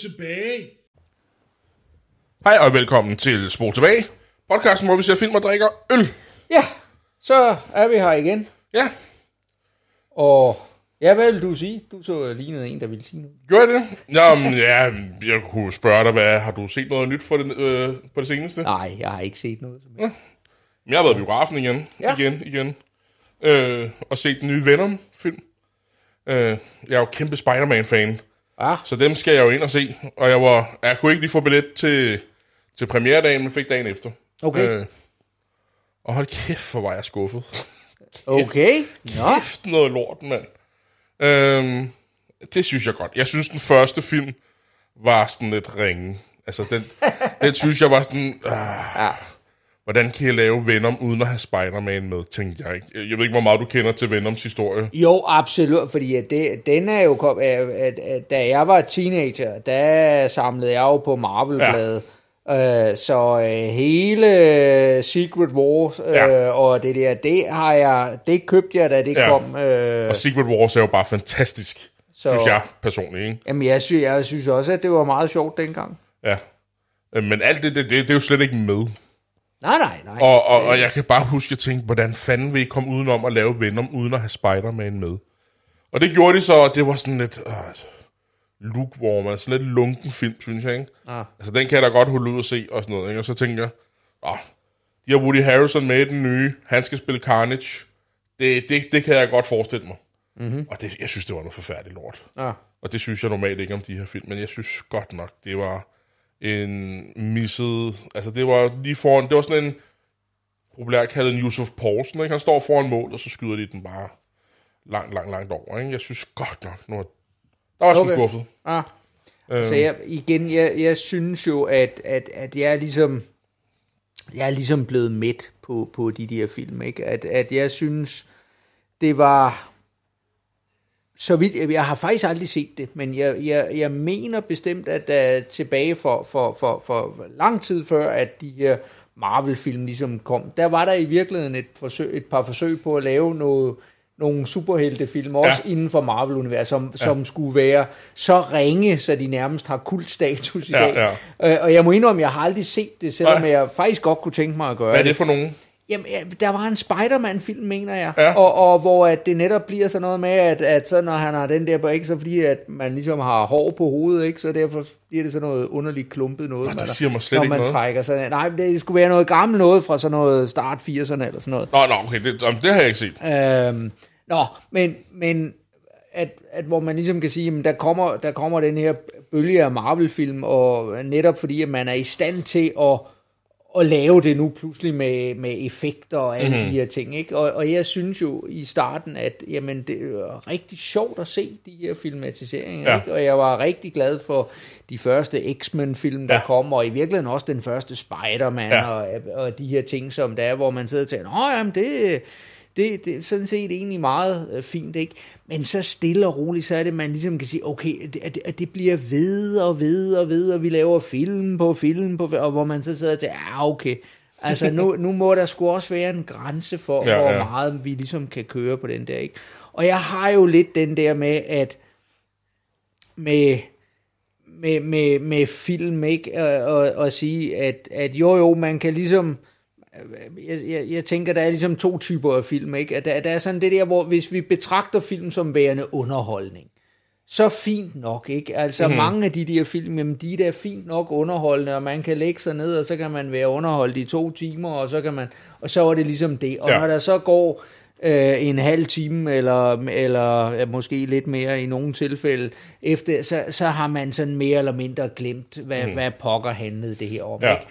Tilbage. Hej og velkommen til Spor tilbage. Podcasten, hvor vi ser film og drikker øl. Ja, så er vi her igen. Ja, Og ja, hvad vil du sige? Du så lignede en, der ville sige noget. gør jeg det? Jamen, ja, jeg kunne spørge dig, hvad, har du set noget nyt for det, øh, på det seneste? Nej, jeg har ikke set noget. Som helst. Jeg har været i biografen igen, Ja. igen, igen. Øh, og set den nye Venom-film. Øh, jeg er jo kæmpe Spider-Man-fan, Ja, så dem skal jeg jo ind og se. Og jeg, var, jeg kunne ikke lige få billet til, til premieredagen, men fik dagen efter. okay. Øh, og hold kæft, hvor var jeg skuffet. Okay. Nå, Kæft noget lort, mand. Øhm, det synes jeg godt. Jeg synes, den første film var sådan lidt ringe. Altså, den, den synes jeg var sådan... Øh, Ja. Hvordan kan jeg lave Venom uden at have Spider-Man med, tænkte jeg ikke. Jeg ved ikke, hvor meget du kender til Venoms historie. Jo, absolut, fordi det, den er jo kom, at, at, at, da jeg var teenager, der samlede jeg jo på Marvel-bladet. Ja. Øh, så øh, hele Secret Wars øh, Ja. og det der, det har jeg, det købte jeg, da det Ja. kom. Øh, Og Secret Wars er jo bare fantastisk, så... Så- synes jeg personligt, ikke? jamen, jeg synes, jeg synes også, at det var meget sjovt dengang. Ja. Øh, Men alt det, det, det, det er jo slet ikke med. Nej, nej, nej. Og, og, og jeg kan bare huske, at jeg tænkte, hvordan fanden vil I komme udenom at lave Venom, uden at have Spider-Man med? Og det gjorde de så, og det var sådan lidt øh, lukewarm, altså sådan lidt lunken film, synes jeg, ikke? Ah. Altså, den kan jeg da godt holde ud og se, og sådan noget, ikke? Og så tænkte jeg, åh, de har Woody Harrelson med i den nye, han skal spille Carnage. Det, det, det kan jeg godt forestille mig. Mm-hmm. Og det, jeg synes, det var noget forfærdeligt lort. Ah. Og det synes jeg normalt ikke om de her film, men jeg synes godt nok, det var en misset... Altså, det var lige foran... Det var sådan en populært kaldet en Yusuf Poulsen, ikke? Han står foran mål, og så skyder de den bare langt, langt, langt over, ikke? Jeg synes godt nok, nu var, der var jeg Okay. skuffet. Ah. Øhm, Så jeg, igen, jeg, jeg synes jo, at, at, at jeg er ligesom, jeg er ligesom blevet midt på, på de der film, ikke? At, at jeg synes, det var, så vidt, jeg har faktisk aldrig set det, men jeg, jeg, jeg mener bestemt, at uh, tilbage for, for, for, for lang tid før, at de her Marvel-film ligesom kom, der var der i virkeligheden et, forsøg, et par forsøg på at lave noget, nogle superheltefilm, også ja. inden for Marvel-universet, som, ja. som skulle være så ringe, så de nærmest har kultstatus i Ja, dag. ja. Øh, og jeg må indrømme, jeg har aldrig set det, selvom Nej. jeg faktisk godt kunne tænke mig at gøre Hvad er det for nogen? Jamen, ja, der var en Spider-Man-film, mener jeg, Ja. og, og hvor at det netop bliver sådan noget med, at, at så når han har den der, ikke så fordi, at man ligesom har hår på hovedet, ikke, så derfor bliver det sådan noget underligt klumpet noget. det man- siger mig slet når ikke man noget. trækker sig. Nej, det skulle være noget gammelt noget fra sådan noget start 80'erne eller sådan noget. Nå, nå, okay, det, jamen, det har jeg ikke set. Øhm, nå, men, men at, at hvor man ligesom kan sige, at der kommer, der kommer den her bølge af Marvel-film, og netop fordi, at man er i stand til at, at lave det nu pludselig med, med effekter og alle mm-hmm. de her ting. Ikke? Og, og jeg synes jo i starten, at jamen, det er rigtig sjovt at se de her filmatiseringer. Ja. Ikke? Og jeg var rigtig glad for de første X-Men-film, der Ja. kom, og i virkeligheden også den første Spider-Man Ja. og, og de her ting, som der er, hvor man sidder og tænker, jamen det, det, det er sådan set egentlig meget øh, fint, ikke? Men så stille og roligt, så er det, man ligesom kan sige, okay, det, at det, at det bliver ved og ved og ved, og vi laver film på film på, og hvor man så sidder og tænker, ja, okay, altså nu, nu må der sgu også være en grænse for, ja, hvor ja. meget vi ligesom kan køre på den der, ikke? Og jeg har jo lidt den der med, at med, med, med, med film, ikke? Og, og, og sige, at, at jo jo, man kan ligesom, jeg, jeg, jeg tænker, der er ligesom to typer af film, ikke? At der, der er sådan det der, hvor hvis vi betragter film som værende underholdning, så fint nok, ikke? Altså mm-hmm. mange af de der film, jamen de er da fint nok underholdende, og man kan lægge sig ned, og så kan man være underholdt i to timer, og så kan man, og så er det ligesom det. Og ja. når der så går øh, en halv time, eller, eller ja, måske lidt mere i nogle tilfælde, efter, så, så har man sådan mere eller mindre glemt, hvad, mm. hvad pokker handlede det her om, Ja. ikke?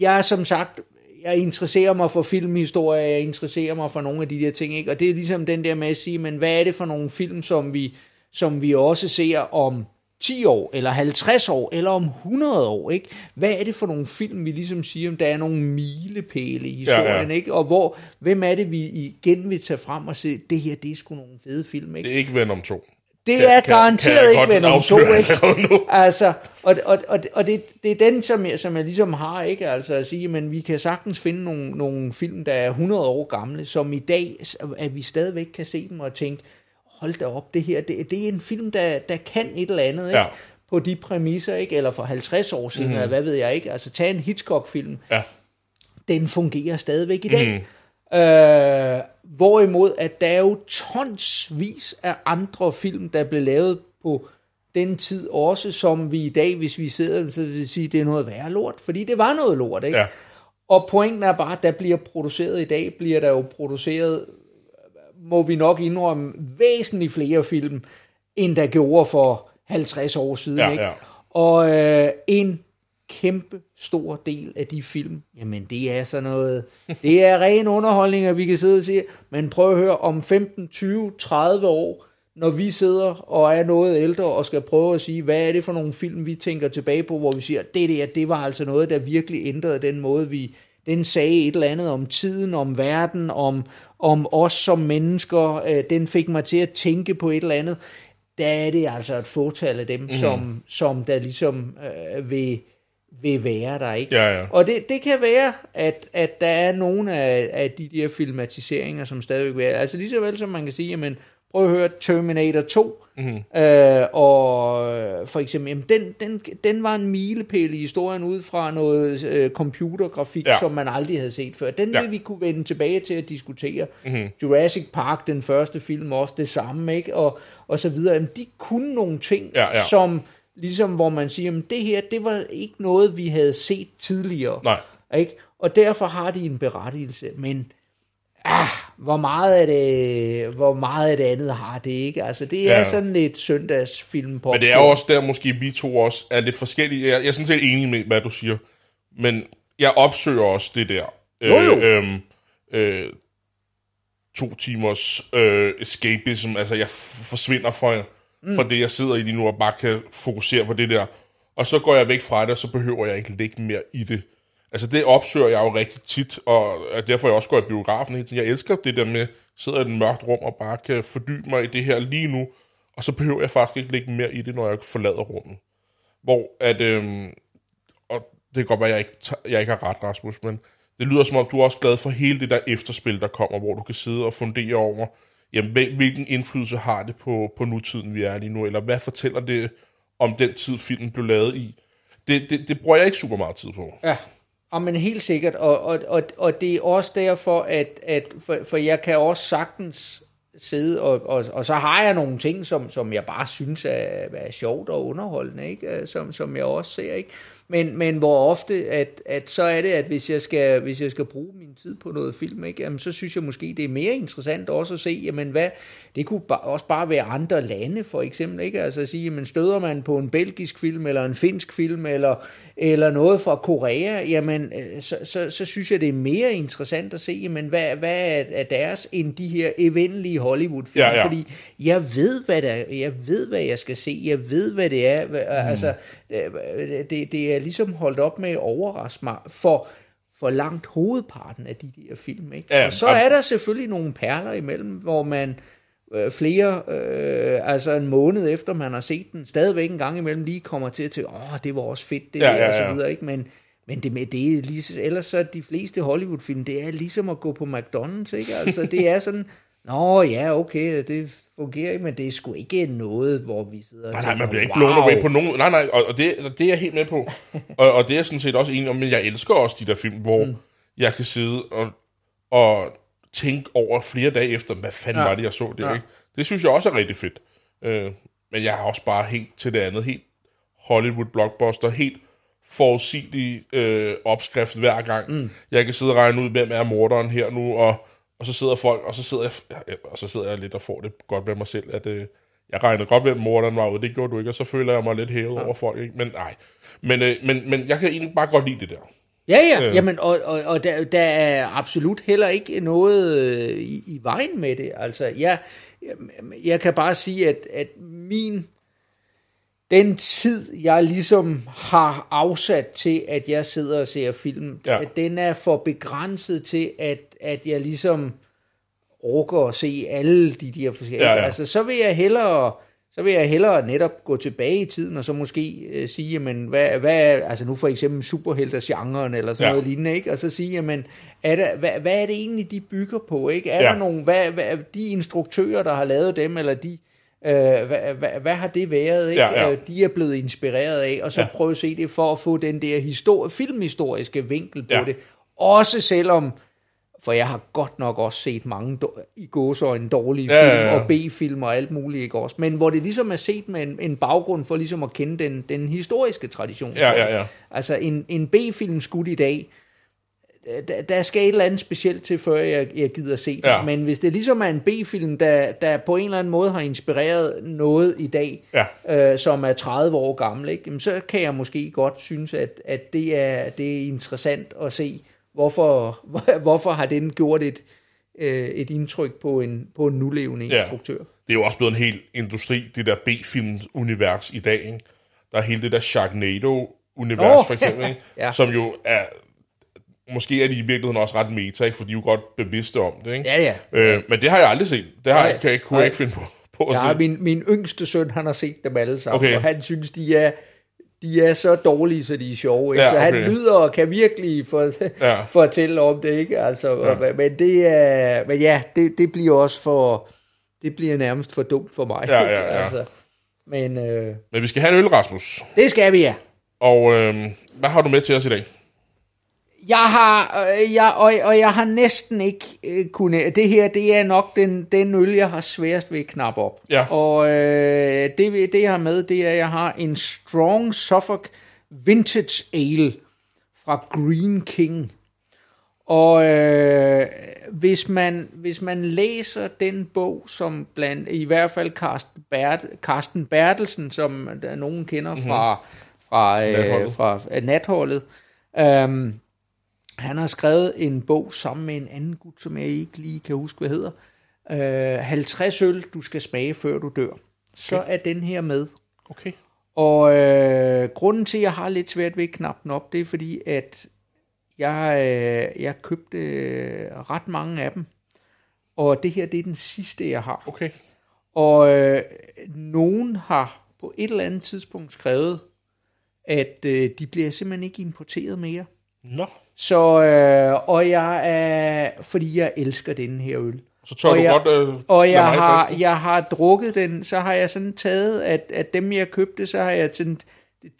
Jeg er som sagt, jeg interesserer mig for filmhistorie, jeg interesserer mig for nogle af de der ting, ikke? og det er ligesom den der med at sige, men hvad er det for nogle film, som vi, som vi også ser om 10 år, eller 50 år, eller om 100 år, ikke? Hvad er det for nogle film, vi ligesom siger, om der er nogle milepæle i historien, Ja, ja. ikke? Og hvor, hvem er det, vi igen vil tage frem og sige, det her, det er sgu nogle fede film, ikke? Det er ikke Venom 2. Det Kan- er kan- kan garanteret jeg ikke 2, afsløre ikke? Altså, og, og, og, og det, det er den, som jeg, som jeg ligesom har, ikke? Altså at sige, men vi kan sagtens finde nogle, nogle film, der er 100 år gamle, som i dag, at vi stadigvæk kan se dem og tænke, hold da op, det her, det, det er en film, der, der kan et eller andet, ikke? Ja. På de præmisser, ikke? Eller for 50 år siden, mm. eller hvad ved jeg ikke. Altså, tag en Hitchcock-film. Ja. Den fungerer stadigvæk i dag. Mm. Øh, hvorimod, at der er jo tonsvis af andre film, der blev lavet på den tid også, som vi i dag, hvis vi sidder, så vil sige, det er noget værre lort, fordi det var noget lort, ikke? Ja. Og pointen er bare, at der bliver produceret i dag, bliver der jo produceret, må vi nok indrømme, væsentligt flere film, end der gjorde for 50 år siden. Ja, ikke? ja. Og øh, en kæmpe stor del af de film, jamen det er sådan noget, det er ren underholdning, at vi kan sidde og sige, men prøv at høre, om 15, 20, 30 år, når vi sidder og er noget ældre og skal prøve at sige, hvad er det for nogle film, vi tænker tilbage på, hvor vi siger, det der, det var altså noget, der virkelig ændrede den måde, vi, den sagde et eller andet om tiden, om verden, om, om os som mennesker, øh, den fik mig til at tænke på et eller andet, der er det altså et fåtal af dem, mm. som, som der ligesom øh, vil, vil være der, ikke? Ja, ja. Og det, det kan være, at, at der er nogle af, af de der filmatiseringer, som stadigvæk er. Altså lige så vel som man kan sige, jamen, prøv at høre Terminator 2, mm-hmm. øh, og for eksempel, jamen, den, den, den var en milepæl i historien ud fra noget øh, computergrafik, ja. som man aldrig havde set før. Den Ja. vil vi kunne vende tilbage til at diskutere. Mm-hmm. Jurassic Park, den første film, også det samme, ikke? Og, og så videre. Jamen, de kunne nogle ting, Ja, ja. som ligesom, hvor man siger, jamen, det her, det var ikke noget, vi havde set tidligere. Nej. Ikke? Og derfor har de en berettigelse, men ah, hvor meget af det, hvor meget af det andet har det ikke? Altså, det er Ja. sådan lidt søndagsfilm på. Men det er jo også der, måske vi to også er lidt forskellige. Jeg, jeg er sådan set enig med, hvad du siger. Men jeg opsøger også det der. Jo, jo. Øh, øhm, øh, to timers øh, escapism. Altså, jeg forsvinder fra, mm. fra det, jeg sidder i lige nu, og bare kan fokusere på det der. Og så går jeg væk fra det, og så behøver jeg ikke ligge mere i det. Altså, det opsøger jeg jo rigtig tit, og derfor jeg også går i biografen hele tiden. Jeg elsker det der med, at sidde i et mørkt rum og bare kan fordybe mig i det her lige nu, og så behøver jeg faktisk ikke ligge mere i det, når jeg forlader rummet. Hvor at, øhm, og det kan godt være, at jeg ikke, jeg ikke har ret, Rasmus, men det lyder som om, du er også glad for hele det der efterspil, der kommer, hvor du kan sidde og fundere over, jamen, hvilken indflydelse har det på, på nutiden, vi er lige nu, eller hvad fortæller det om den tid, filmen blev lavet i. Det, det, det bruger jeg ikke super meget tid på. Ja, men helt sikkert, og, og, og, og det er også derfor, at, at for, for jeg kan også sagtens sidde, og, og, og så har jeg nogle ting, som, som jeg bare synes er, er sjovt og underholdende, ikke? Som, som jeg også ser, ikke? Men, men hvor ofte, at, at så er det, at hvis jeg, skal, hvis jeg skal bruge min tid på noget film, ikke? Jamen, så synes jeg måske, det er mere interessant også at se, jamen hvad, det kunne ba- også bare være andre lande, for eksempel, ikke? Altså at sige, jamen støder man på en belgisk film, eller en finsk film, eller, eller noget fra Korea, jamen øh, så, så, så synes jeg, det er mere interessant at se, jamen hvad, hvad er, er deres, end de her eventlige Hollywood-film, Ja, ja. fordi jeg ved, hvad der, jeg ved, hvad jeg skal se, jeg ved, hvad det er, mm. altså, øh, det, det er ligesom holdt op med at overraske mig for, for langt hovedparten af de der film, ikke? Ja, og så er der selvfølgelig nogle perler imellem, hvor man øh, flere, øh, altså en måned efter man har set den, stadigvæk en gang imellem lige kommer til at tænke, åh, det var også fedt, det Ja, der, ja, og så ja. videre, ikke? Men, men det, med det er lige, ellers så de fleste Hollywood-film, det er ligesom at gå på McDonald's, ikke? Altså, det er sådan, Nå ja, okay, det fungerer ikke, men det er sgu ikke noget, hvor vi sidder og Nej, nej, tænker, man bliver ikke wow. blown away på nogen... Nej, nej, og, og, det, det er jeg helt med på. og, og det er jeg sådan set også enig om, men jeg elsker også de der film, hvor mm. jeg kan sidde og, og tænke over flere dage efter, hvad fanden ja. Var det, jeg så der, Ja. ikke? Det synes jeg også er rigtig fedt. Øh, men jeg er også bare helt til det andet, helt Hollywood blockbuster, helt forudsigelig øh, opskrift hver gang. Mm. Jeg kan sidde og regne ud, hvem er morderen her nu, og, og så sidder folk, og så sidder jeg, og så sidder jeg lidt og får det godt med mig selv, at øh, jeg regnede godt, hvem morderen var ude, det gjorde du ikke, og så føler jeg mig lidt hævet ja. over folk, ikke? Men nej, men, øh, men, men jeg kan egentlig bare godt lide det der. Ja, ja, Øh. jamen, og, og, og der, der er absolut heller ikke noget øh, i, i vejen med det. Altså, jeg, jeg, jeg kan bare sige, at, at min, den tid, jeg ligesom har afsat til, at jeg sidder og ser film, Ja. at den er for begrænset til, at, at jeg ligesom orker at se alle de der forskellige. Ja, ja. Altså, så vil jeg hellere så vil jeg hellere netop gå tilbage i tiden, og så måske øh, sige, jamen, hvad, hvad er, altså nu for eksempel superhelter-genren, eller sådan Ja. ja. noget lignende, ikke? og så sige, jamen, er der, hvad, hvad er det egentlig, de bygger på, ikke? Er Ja. der nogle, hvad, hvad, de instruktører, der har lavet dem, eller de, øh, hvad, hvad, hvad har det været, ikke? Ja, ja. Øh, de er blevet inspireret af, og så Ja. prøve at se det for at få den der histori- filmhistoriske vinkel på Ja. det. Også selvom, for jeg har godt nok også set mange i gåsøjne dårlige Ja, film, ja, ja. og B-film og alt muligt, ikke også? Men hvor det ligesom er set med en, en baggrund for ligesom at kende den, den historiske tradition. Ja, ja, ja. Altså en, en B-film skudt i dag, der, der skal et eller andet specielt til, før jeg, jeg gider se den. Ja. Men hvis det ligesom er en B-film, der, der på en eller anden måde har inspireret noget i dag, Ja. øh, som er 30 år gammel, ikke? Jamen, så kan jeg måske godt synes, at, at det, er, det er interessant at se, hvorfor, hvorfor har den gjort et, øh, et indtryk på en, på en nulevende Ja. instruktør. Det er jo også blevet en hel industri, det der B-film-univers i dag. Ikke? Der er hele det der Sharknado-univers, Åh, for eksempel, ikke? ja. som jo er... Måske er de i virkeligheden også ret meta, ikke? for de er jo godt bevidste om det. Ikke? Ja, ja. Øh, men det har jeg aldrig set. Det har Nej. kan jeg, kunne jeg ikke finde på, på at Ja, se. min, min yngste søn, han har set dem alle sammen, Okay. okay. og han synes, de er, de er så dårlige, så de er sjove. Ikke? Ja, Så han okay. lyder og kan virkelig for, Ja. fortælle om det, ikke? Altså, Ja. ja. men det er, men ja, det, det bliver også for, det bliver nærmest for dumt for mig. Ja, ja, ja. Altså, men øh, Men vi skal have en øl, Rasmus. det skal vi, ja. Og øh, hvad har du med til os i dag? Jeg har, øh, jeg, og, og jeg har næsten ikke øh, kunnet, det her, det er nok den, den øl, jeg har sværest ved at knappe op. Ja. Og øh, det, det jeg har med, det er, at jeg har en Strong Suffolk Vintage Ale fra Green King. Og øh, hvis, man, hvis man læser den bog, som blandt, i hvert fald Carsten, Bert, Carsten Bertelsen, som der nogen kender fra, fra, øh, Natholdet. fra øh, natholdet, øhm, han har skrevet en bog sammen med en anden gut, som jeg ikke lige kan huske, hvad hedder. Øh, 50 øl, du skal smage, før du dør. Så Okay. er den her med. Okay. Og øh, grunden til, at jeg har lidt svært ved at knappe den op, det er fordi, at jeg, øh, jeg købte øh, ret mange af dem. Og det her, det er den sidste, jeg har. Okay. Og øh, nogen har på et eller andet tidspunkt skrevet, at øh, de bliver simpelthen ikke importeret mere. Nå. Så, øh, og jeg er, fordi jeg elsker den her øl. Så tør Og du jeg- godt øh, Og jeg har, drikke jeg har drukket den, så har jeg sådan taget, at, at dem jeg købte, så har jeg sådan,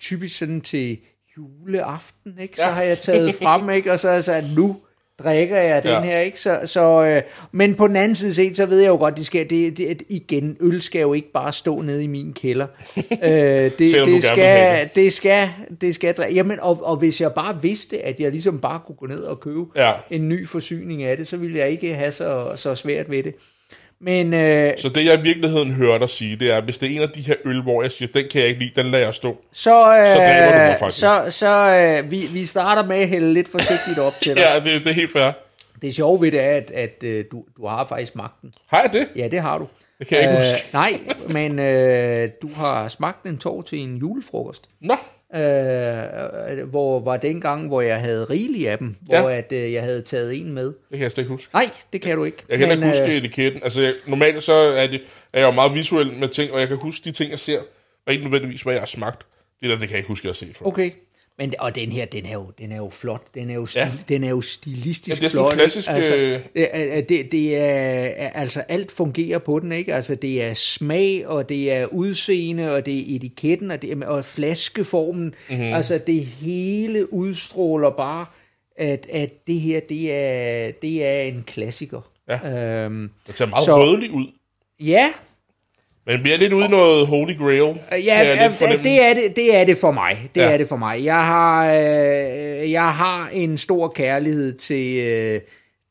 typisk sådan til juleaften, ikke? Så ja. har jeg taget frem, ikke? Og så har jeg sagt, nu drikker jeg den Ja. her, ikke? Så, så, øh, men på den anden side set, så ved jeg jo godt, de skal, det, det, igen, øl skal jo ikke bare stå nede i min kælder. øh, det, det, skal, det skal, det skal, dri- jamen, og, og hvis jeg bare vidste, at jeg ligesom bare kunne gå ned og købe Ja. en ny forsyning af det, så ville jeg ikke have så, så svært ved det. Men øh, Så det, jeg i virkeligheden hører dig sige, det er, hvis det er en af de her øl, hvor jeg siger, den kan jeg ikke lide, den lader jeg stå. så, øh, Så dræber du mig faktisk. så, så øh, vi, vi starter med at hælde lidt forsigtigt op til dig. Ja, det, det er helt fair. Det sjove ved det er, at, at øh, du, du har faktisk magten. Har jeg det? Ja, det har du. Det kan jeg ikke huske. Nej, men øh, du har smagt en tår til en julefrokost. Nå, Øh, hvor var den gang, hvor jeg havde rigeligt af dem, Ja. hvor at, øh, jeg havde taget en med. det kan jeg slet ikke huske. Nej, det kan du ikke. Jeg kan heller ikke huske øh, etiketten. Altså, jeg, normalt så er, det, er jeg jo meget visuel med ting, og jeg kan huske de ting, jeg ser, og ikke nødvendigvis, hvad jeg har smagt. Det der, det kan jeg ikke huske, jeg har set før. Okay. Men, og den her, den er jo, den er jo flot. Den er jo, stil, Ja. den er jo stilistisk Ja, det er flot. klassisk? Altså, øh, det, er- det, det er, altså alt fungerer på den, ikke? Altså det er smag, og det er udseende, og det er etiketten, og, det er, og flaskeformen. Mhm. Mm-hmm. Altså det hele udstråler bare, at, at det her, det er, det er en klassiker. Ja. Øhm, Det ser meget Så- rødlig ud. ja, Men vi er lidt ude i noget Holy Grail. Ja, jeg ja, det er det, det er det for mig. Det Ja. er det for mig. Jeg har, øh, jeg har en stor kærlighed til, øh,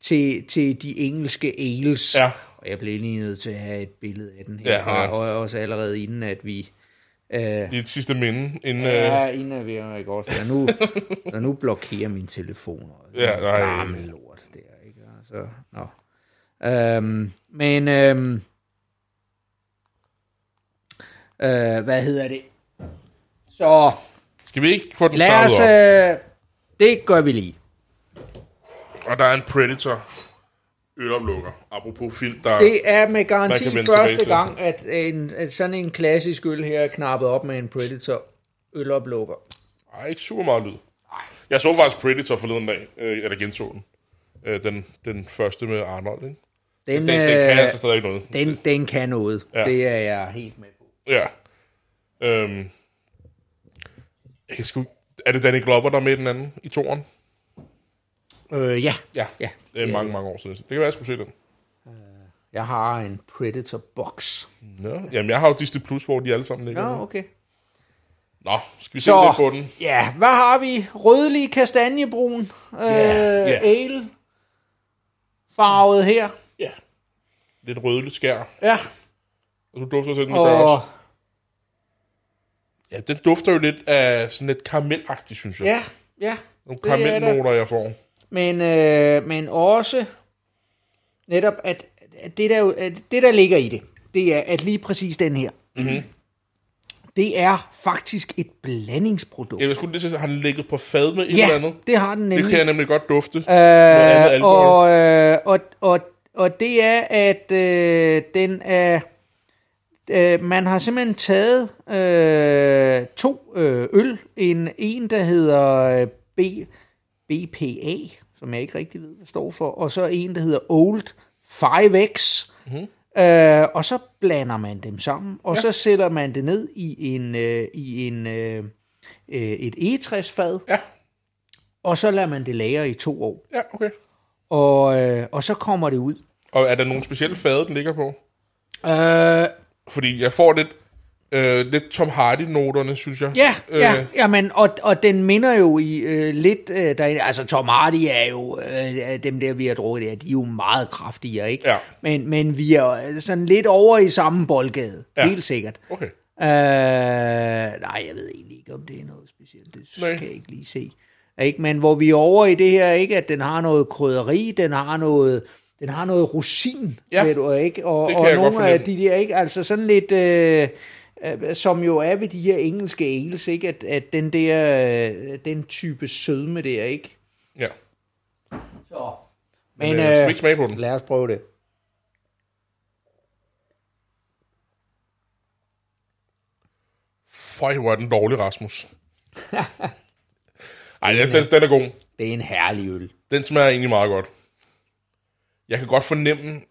til, til de engelske ales. Ja. Og jeg blev lige nødt til at have et billede af den her. Ja, ja. Og, og også allerede inden, at vi... Øh, Det er et sidste minde, inden... Øh, ja, inden at vi ikke også... Der nu, der nu blokerer min telefon. Og Ja, nej. Gammel lort der, ikke? Altså, nå. Øhm, men... Øhm, øh, hvad hedder det? Så skal vi ikke få den lad os... Øh, det gør vi lige. Og der er en Predator øloplukker. Apropos film, der... Det er med garanti første gang, at, en, at sådan en klassisk øl her er knappet op med en Predator øloplukker. Ej, ikke super meget lyd. Jeg så faktisk Predator forleden dag, øh, eller genså den. Øh, den, den første med Arnold, ikke? Den, Den, den kan øh, altså stadig noget. den, den kan noget. Ja. Det er jeg helt med. Ja. Øhm, jeg kan sgu... Er det Danny Glover, der er med i den anden i toren? Øh, ja. Ja. Ja. Det er mange, mange år siden. Det kan være, jeg skulle se den. Jeg har en Predator box. Ja. Jamen, jeg har jo Disney Plus, hvor de alle sammen ligger. Ja, nu. okay. Nå, skal vi se Så, lidt på den? ja, hvad har vi? Rødlig kastanjebrun øh, ja. ale farvet her. Ja. Lidt rødligt skær. Ja, Og du dufter til den, og også. Ja, den dufter jo lidt af sådan lidt karamelagtigt, synes jeg. ja, ja. Nogle det er karamelnoter, jeg får. Men, øh, men også netop, at, at, det, der, at det, der ligger i det, det er, at lige præcis den her, mm-hmm. det er faktisk et blandingsprodukt. Jeg skulle lige sige, har den ligget på fad med et eller Ja, andet? det har den Det nemlig. kan jeg nemlig godt dufte. Øh, andet alkohol. og, øh, og, og, og det er, at øh, den er... Øh, man har simpelthen taget øh, to øh, øl. En, en, der hedder øh, B, BPA, som jeg ikke rigtig ved, hvad står for, og så en, der hedder Old 5X. Mm-hmm. Øh, og så blander man dem sammen, og ja. så sætter man det ned i en, øh, i en øh, øh, et egetræsfad, Ja, og så lader man det lagre i to år. ja, okay. Og, øh, og så kommer det ud. Og er der nogle specielle fade, den ligger på? Øh, Fordi jeg får lidt, øh, lidt Tom Hardy-noterne, synes jeg. ja, Øh, ja, jamen, og, og den minder jo i øh, lidt øh, derinde. Altså, Tom Hardy er jo, øh, dem der, vi har drukket der, de er jo meget kraftigere, ikke? Ja. Men, men vi er sådan lidt over i samme boldgade, Ja. ja. helt sikkert. Okay. Øh, nej, jeg ved egentlig ikke, om det er noget specielt. Det Nej. kan jeg ikke lige se. Ikke? Men hvor vi er over i det her, ikke, at den har noget krydderi, den har noget, den har noget rosin, Ja, ved du, ikke? Og, og nogle af de der, ikke? Altså sådan lidt, øh, øh, som jo er ved de her engelske ales, ikke? At, at den der, øh, den type sødme der, ikke? Ja. Så. Men, Men øh, skal vi øh, ikke smage på den? lad os prøve det. Føj, hvor er den dårlig, Rasmus. Ej, den, den, den er god. Det er en herlig øl. Den smager egentlig meget godt. Jeg kan godt fornemme,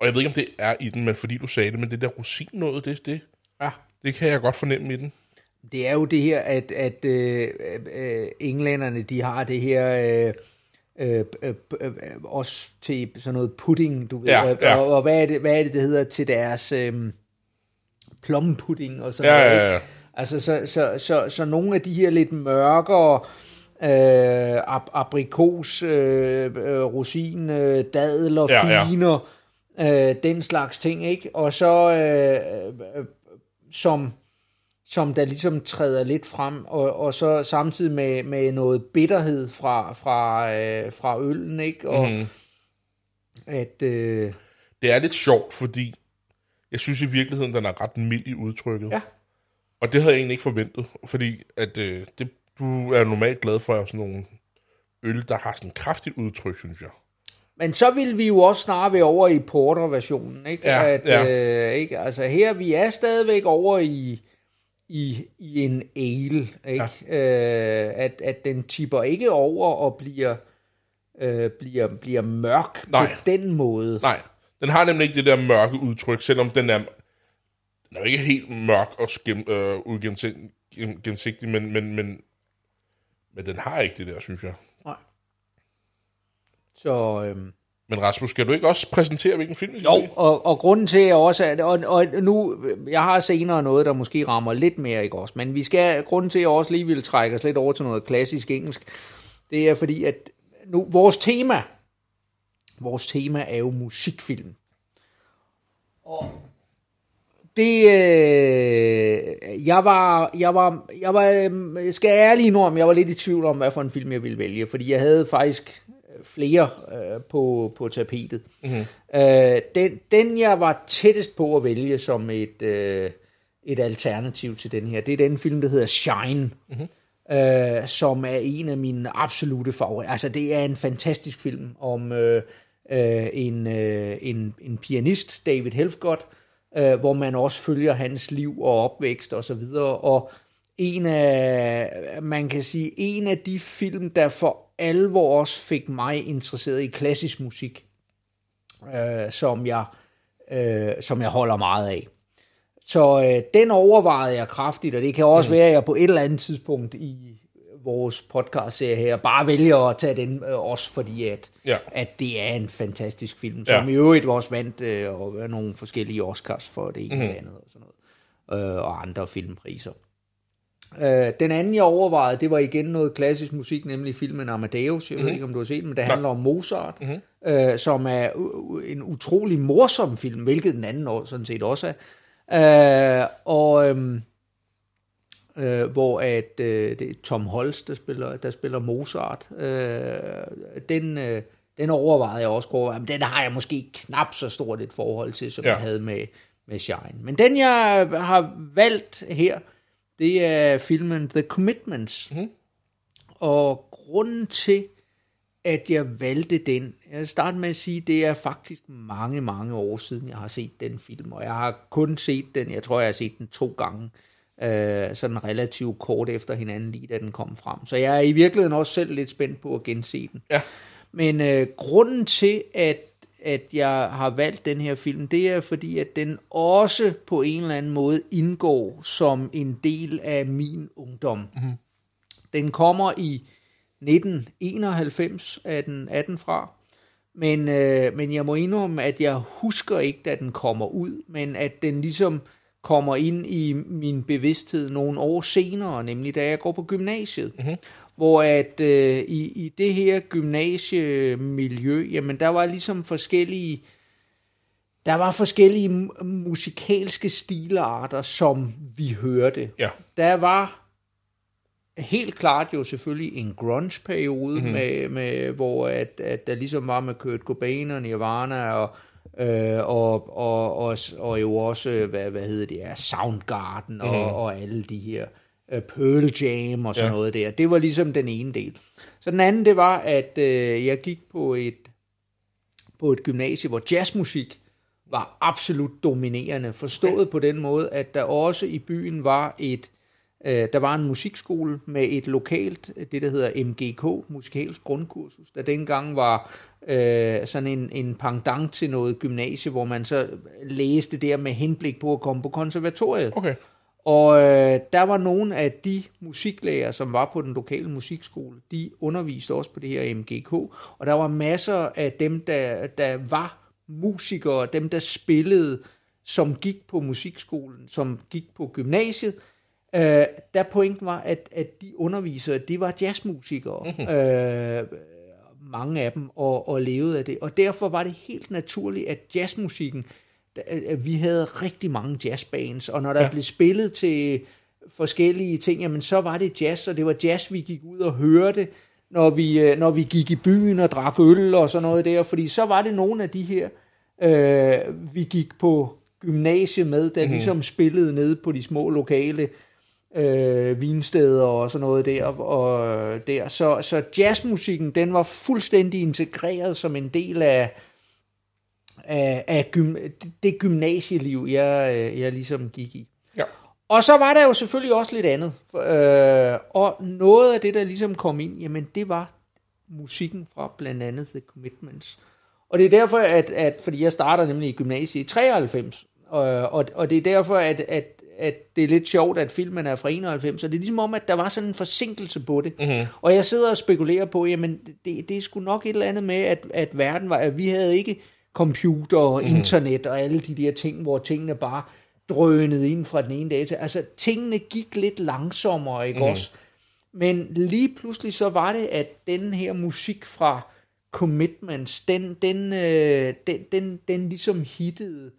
og jeg ved ikke, om det er i den, men fordi du sagde det, men det der rosin noget, det, det, Ja. det kan jeg godt fornemme i den. Det er jo det her, at, at øh, øh, englænderne, de har det her, øh, øh, øh, øh, også til sådan noget pudding, du ved, Ja, og, ja. og, og hvad, er det, hvad er det, det hedder til deres øh, plumpudding og sådan Ja, noget, ja, ja. Altså, så, så, så, så nogle af de her lidt mørkere øh, ab- aprikos, øh, øh, rosin, øh, dadel og Ja, ja. finer, øh, den slags ting, ikke? Og så øh, øh, som som der ligesom træder lidt frem, og, og så samtidig med, med noget bitterhed fra, fra, øh, fra øllen, ikke? Og mm. at, øh, Det er lidt sjovt, fordi jeg synes i virkeligheden, den er ret mild i udtrykket. Ja. Og det havde jeg egentlig ikke forventet, fordi at, øh, det, du er normalt glad for sådan nogle øl, der har sådan et kraftigt udtryk, synes jeg. men så vil vi jo også snart være over i porter-versionen, ikke? Ja, at, ja. Øh, ikke? Altså her, vi er stadigvæk over i, i, i en ale, ikke? Ja. Øh, at, at den tipper ikke over og bliver, øh, bliver, bliver mørk Nej. på den måde. Nej, den har nemlig ikke det der mørke udtryk, selvom den er, den er jo ikke helt mørk og skim, øh, ugennemsigtig, men, men, men, men den har ikke det der, synes jeg. Nej. Så... Øh, Men Rasmus, skal du ikke også præsentere, hvilken film vi skal Jo, og, og grunden til at også, at, og, og nu, jeg har senere noget, der måske rammer lidt mere, ikke også, men vi skal, grunden til at jeg også lige vil trække os lidt over til noget klassisk engelsk, det er fordi, at nu, vores tema, vores tema er jo musikfilm. Og det, øh, jeg var, jeg var, jeg var, øh, skal jeg ærlig nu om, jeg var lidt i tvivl om, hvad for en film jeg ville vælge, fordi jeg havde faktisk flere øh, på, på tapetet. Mm-hmm. Øh, den, den, jeg var tættest på at vælge som et, øh, et alternativ til den her, det er den film, der hedder Shine, mm-hmm. øh, som er en af mine absolute favoritter. Altså, det er en fantastisk film om øh, øh, en, øh, en, en pianist, David Helfgott, øh, hvor man også følger hans liv og opvækst og så videre. Og en af, man kan sige, en af de film, der for alvor også fik mig interesseret i klassisk musik, øh, som, jeg, øh, som jeg holder meget af. Så øh, den overvejede jeg kraftigt, og det kan også mm. være, at jeg på et eller andet tidspunkt i vores podcast-serie her bare vælger at tage den øh, også, fordi at, Ja. at det er en fantastisk film, som Ja. i øvrigt også vandt øh, og nogle forskellige Oscars for det ene mm. og det andet og sådan noget, øh, og andre filmpriser. Øh, den anden, jeg overvejede, det var igen noget klassisk musik, nemlig filmen Amadeus. Jeg ved ikke, om du har set den, men det handler om Mozart, mm-hmm. øh, som er en utrolig morsom film, hvilket den anden år sådan set også er. Øh, og øhm, øh, hvor at øh, det er Tom Holst, der spiller, der spiller Mozart. Øh, den, øh, den overvejede jeg også godt, men den har jeg måske knap så stort et forhold til, som Ja. ja. jeg havde med, med Shine. Men den, jeg har valgt her, det er filmen The Commitments. Mm. Og grunden til, at jeg valgte den, jeg vil starte med at sige, det er faktisk mange, mange år siden, jeg har set den film, og jeg har kun set den, jeg tror, jeg har set den to gange, øh, sådan relativt kort efter hinanden, lige da den kom frem. Så jeg er i virkeligheden også selv lidt spændt på at gense den. Ja. Men øh, grunden til, at, at jeg har valgt den her film, det er fordi, at den også på en eller anden måde indgår som en del af min ungdom. Mm-hmm. Den kommer i 1991, er den, er den fra. Men, øh, men jeg må indrømme, at jeg husker ikke, da den kommer ud, men at den ligesom kommer ind i min bevidsthed nogle år senere, nemlig da jeg går på gymnasiet. Mm-hmm. Hvor at øh, i, i det her gymnasiemiljø, jamen der var ligesom forskellige, der var forskellige mu- musikalske stilarter, som vi hørte. Ja. Der var helt klart jo selvfølgelig en grunge-periode, mm-hmm. med, med, hvor at, at der ligesom var med Kurt Cobain og Nirvana og, øh, og, og, og, og jo også, hvad, hvad hedder det, ja, Soundgarden og, mm-hmm. og alle de her øh, Pearl Jam og sådan Ja. noget der. Det var ligesom den ene del. Så den anden, det var, at øh, jeg gik på et, på et gymnasie, hvor jazzmusik var absolut dominerende, forstået på den måde, at der også i byen var et, øh, der var en musikskole med et lokalt, det der hedder MGK, musikalsk grundkursus, der dengang var øh, sådan en, en pendant til noget gymnasie, hvor man så læste der med henblik på at komme på konservatoriet. Okay. Og øh, der var nogle af de musiklærer, som var på den lokale musikskole, de underviste også på det her MGK, og der var masser af dem, der, der var musikere, dem der spillede, som gik på musikskolen, som gik på gymnasiet, øh, der pointen var, at, at de undervisere, de var jazzmusikere, mm-hmm. øh, mange af dem, og, og levede af det. Og derfor var det helt naturligt, at jazzmusikken, at vi havde rigtig mange jazzbands, og når der Ja. blev spillet til forskellige ting, jamen så var det jazz, og det var jazz, vi gik ud og hørte, når vi, øh, når vi gik i byen og drak øl og sådan noget der, fordi så var det nogle af de her, øh, vi gik på gymnasie med, der mm. ligesom spillede nede på de små lokale øh, vinsteder og sådan noget der. Og, der. Så, så jazzmusikken, den var fuldstændig integreret som en del af, af, af gym, det gymnasieliv, jeg, øh, jeg ligesom gik i. Ja. Og så var der jo selvfølgelig også lidt andet. Øh, og noget af det, der ligesom kom ind, jamen det var musikken fra blandt andet The Commitments. Og det er derfor, at, at fordi jeg starter nemlig i gymnasiet i 93, og, og, og det er derfor, at, at, at det er lidt sjovt, at filmen er fra 91, og det er ligesom om, at der var sådan en forsinkelse på det. Mm-hmm. Og jeg sidder og spekulerer på, jamen det, det er sgu nok et eller andet med, at, at verden var, at vi havde ikke computer og mm-hmm. internet og alle de der ting, hvor tingene bare drønede ind fra den ene dag til. Altså tingene gik lidt langsommere, ikke mm-hmm. også? Men lige pludselig så var det, at den her musik fra Commitments, den, den, øh, den, den, den ligesom hittede.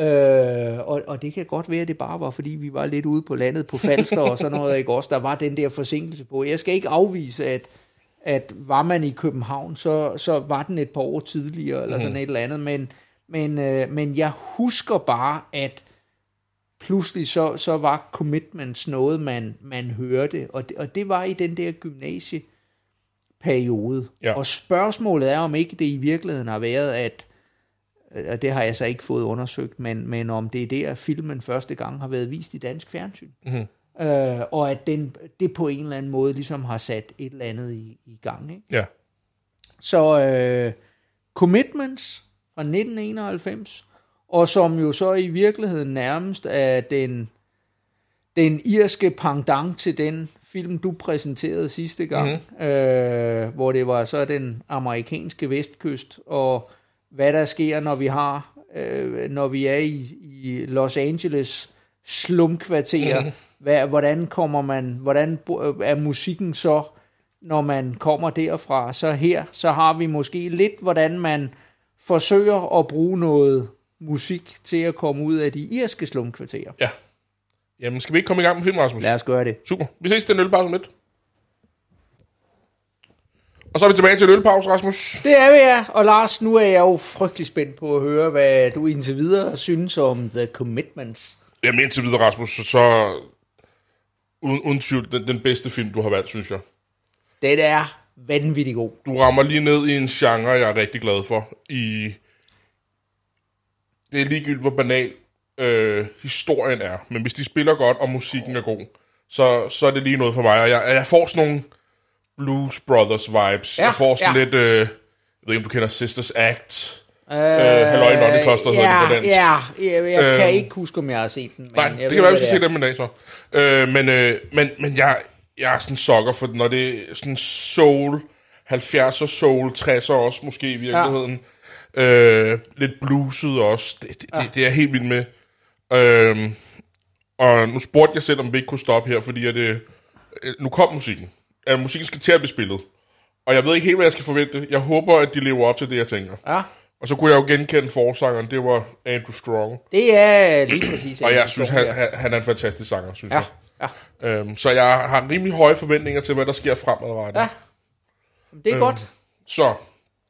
Øh, og, og det kan godt være, at det bare var, fordi vi var lidt ude på landet på Falster og sådan noget, ikke også? Der var den der forsinkelse på. Jeg skal ikke afvise, at, at var man i København, så, så var den et par år tidligere, eller sådan et eller andet, men, men, øh, men jeg husker bare, at pludselig så, så var commitments noget, man, man hørte, og det, og det var i den der gymnasie periode. Ja. Og spørgsmålet er, om ikke det i virkeligheden har været, at og det har jeg så ikke fået undersøgt, men, men om det er der, filmen første gang har været vist i dansk fjernsyn. Mm-hmm. Øh, og at den, det på en eller anden måde ligesom har sat et eller andet i, i gang. Ikke? Ja. Så øh, Commitments fra 1991, og som jo så i virkeligheden nærmest er den, den irske pendant til den film, du præsenterede sidste gang, mm-hmm. øh, hvor det var så den amerikanske vestkyst, og hvad der sker, når vi har, øh, når vi er i, i Los Angeles slumkvarter. Mm. Hvad, hvordan kommer man, hvordan er musikken så, når man kommer derfra? Så her, så har vi måske lidt, hvordan man forsøger at bruge noget musik til at komme ud af de irske slumkvarterer. Ja. Jamen, skal vi ikke komme i gang med filmen, Rasmus? Lad os gøre det. Super. Vi ses til en ølpause om lidt. Og så er vi tilbage til en ølpause, Rasmus. Det er vi, ja. Og Lars, nu er jeg jo frygtelig spændt på at høre, hvad du indtil videre synes om The Commitments. Jamen indtil videre, Rasmus, så, uden, uden tvivl den, den bedste film, du har valgt, synes jeg. Den er vanvittig god. Du rammer lige ned i en genre, jeg er rigtig glad for. I Det er ligegyldigt, hvor banal øh, historien er. Men hvis de spiller godt, og musikken er god, så, så er det lige noget for mig. Og jeg, jeg får sådan nogle Blues Brothers vibes. Ja, jeg får sådan ja. lidt... Øh, jeg ved ikke, om du kender Sisters Act. Øh, Halløj, Nonne Koster hedder ja, det på dansk. Ja, jeg, jeg kan Øhm, ikke huske, om jeg har set den. Men Nej, jeg det kan være, vi hvad skal se er. dem en dag så. Øh, men, øh, men, men jeg, jeg er sådan sokker for, når det er sådan soul, 70'er soul, 60'er også måske i virkeligheden. Ja. Øh, lidt bluset også. Det, det, ja. det, det er jeg helt vild med. Øh, og nu spurgte jeg selv, om vi ikke kunne stoppe her, fordi at, øh, øh, nu kom musikken. Øh, musikken skal til at blive spillet. Og jeg ved ikke helt, hvad jeg skal forvente. Jeg håber, at de lever op til det, jeg tænker. Ja, Og så kunne jeg jo genkende forsangeren, det var Andrew Strong. det er lige præcis. Og jeg synes, han, han, han er en fantastisk sanger, synes Ja, jeg. ja, Øhm, så jeg har rimelig høje forventninger til, hvad der sker fremadrettet. ja. Det er Øhm. godt. Så,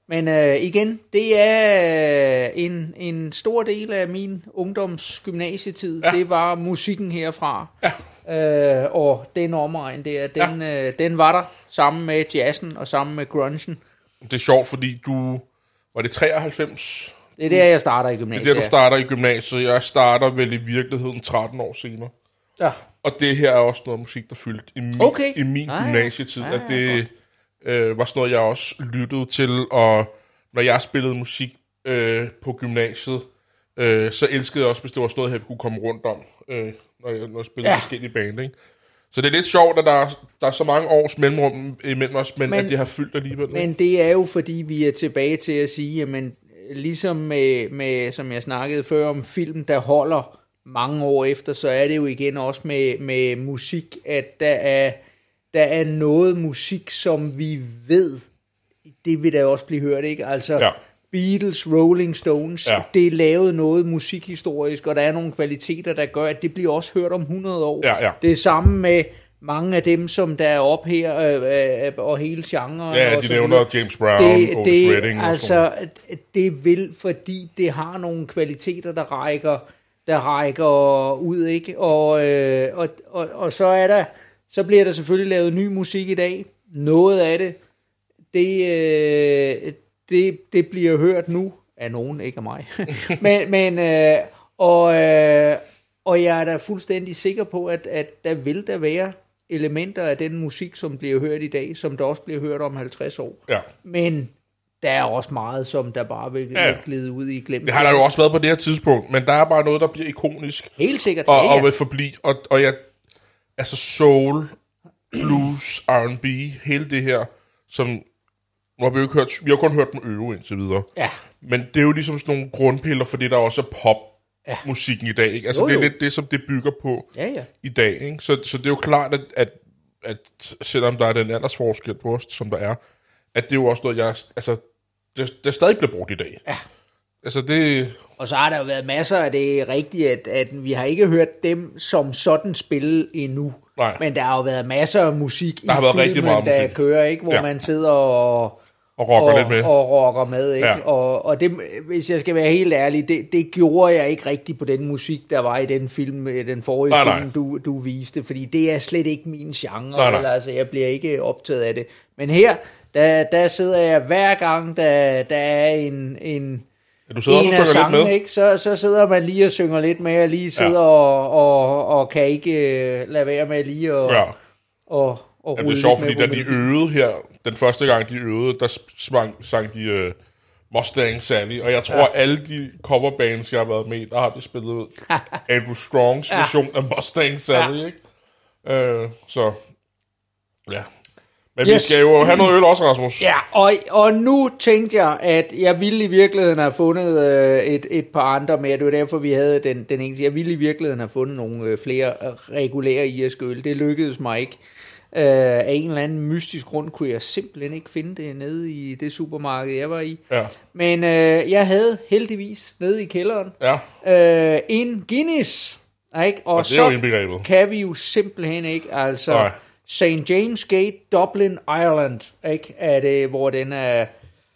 Men øh, igen, det er øh, en, en stor del af min ungdomsgymnasietid. Ja. Ja. Det var musikken herfra. Ja. Øh, og den omegn der, den, ja. øh, den var der sammen med jazzen og sammen med grungen. det er sjovt, fordi du... Var det 93? Det er der, jeg starter i Det gymnasiet. er der, du starter i gymnasiet. Jeg starter vel i virkeligheden 13 år senere. Ja. Og det her er også noget musik, der fyldte i min, Okay. i min Ah, gymnasietid. Ah, at det øh, var sådan noget, jeg også lyttede til. Og når jeg spillede musik øh, på gymnasiet, øh, så elskede jeg også, hvis det var sådan noget, jeg kunne komme rundt om, øh, når, jeg, når jeg spillede ja. Forskellige band. Ikke? Så det er lidt sjovt, at der, er- der er så mange års mellemrum imellem os, men, men at det har fyldt alligevel. Men det er jo fordi, vi er tilbage til at sige, jamen, ligesom med, med, som jeg snakkede før om film, der holder mange år efter, så er det jo igen også med, med musik, at der er, der er noget musik, som vi ved, det vil da også blive hørt, ikke? Altså, Ja. Beatles, Rolling Stones, Ja. det er lavet noget musikhistorisk, og der er nogle kvaliteter, der gør, at det bliver også hørt om 100 år. Ja, ja. Det er samme med mange af dem, som der er op her, øh, øh, og hele genren. Ja, og de nævner. James Brown, det, Otis det, Redding og sådan altså, det vil, fordi det har nogle kvaliteter, der rækker, der rækker ud, ikke? Og, øh, og, og, og så er der, så bliver der selvfølgelig lavet ny musik i dag. Noget af det, det, øh, det, det bliver hørt nu af nogen, ikke af mig. men, men øh, og, øh, og jeg er da fuldstændig sikker på, at, at der vil der være elementer af den musik, som bliver hørt i dag, som der også bliver hørt om 50 år. Ja. Men der er også meget, som der bare vil Ja. glide ud i glemt. Det har der jo også været på det her tidspunkt, men der er bare noget, der bliver ikonisk. Helt sikkert. og, ja, og vil forblive. Og, og jeg, altså soul, blues, R&B, hele det her, som, nu har vi jo ikke hørt, vi har kun hørt dem øve indtil videre. ja. Men det er jo ligesom sådan nogle grundpiller, fordi der også er pop musikken i dag. Ikke? Altså Jo, det er jo. lidt det, som det bygger på Ja, ja. i dag. Ikke? Så, så det er jo klart, at, at, at selvom der er den aldersforskel på os, som der er, at det er jo også noget, jeg... Altså, det, det stadig bliver brugt i dag. Ja. Altså det... Og så har der jo været masser af det er rigtigt, at, at vi har ikke hørt dem som sådan spille endnu. Nej. Men der har jo været masser af musik Der har i været filmen, rigtig meget der musik. kører, ikke? hvor Ja. ja. man sidder og, Og rocker og, lidt med. og rocker med. Ikke? Ja. Og, og det, hvis jeg skal være helt ærlig, det, det gjorde jeg ikke rigtigt på den musik, der var i den film, øh, den forrige Nej, nej. film, du, du viste, fordi det er slet ikke min genre. Nej, nej. Eller, altså, jeg bliver ikke optaget af det. Men her, der, der sidder jeg hver gang, der, der er en, en, Ja, du sidder en også og synger lidt sangene, med. ikke? Så, så sidder man lige og synger lidt med, og lige sidder ja. og, og, og kan ikke øh, lade være med lige at Ja. og, og Ja, det er sjovt, fordi med da de øvede her, den første gang de øvede, der sang, sang de uh, Mustang Sally, og jeg tror, ja. alle de coverbands, jeg har været med der har de spillet Andrew Strongs Ja. version af Mustang Sally, Ja. ikke? Uh, så, ja. Men yes. vi skal jo have noget øl også, Rasmus. Ja, og, og nu tænkte jeg, at jeg ville i virkeligheden have fundet øh, et, et par andre mere. Det var derfor, vi havde den, den eneste. Jeg ville i virkeligheden have fundet nogle øh, flere øh, regulære irske øl. Det lykkedes mig ikke. Øh, af en eller anden mystisk grund kunne jeg simpelthen ikke finde det nede i det supermarked, jeg var i. Ja. Men øh, jeg havde heldigvis nede i kælderen Ja, øh, en Guinness. Ikke? Og, og så kan vi jo simpelthen ikke, altså Nej. St. James Gate, Dublin, Ireland, ikke? Er det, hvor den er...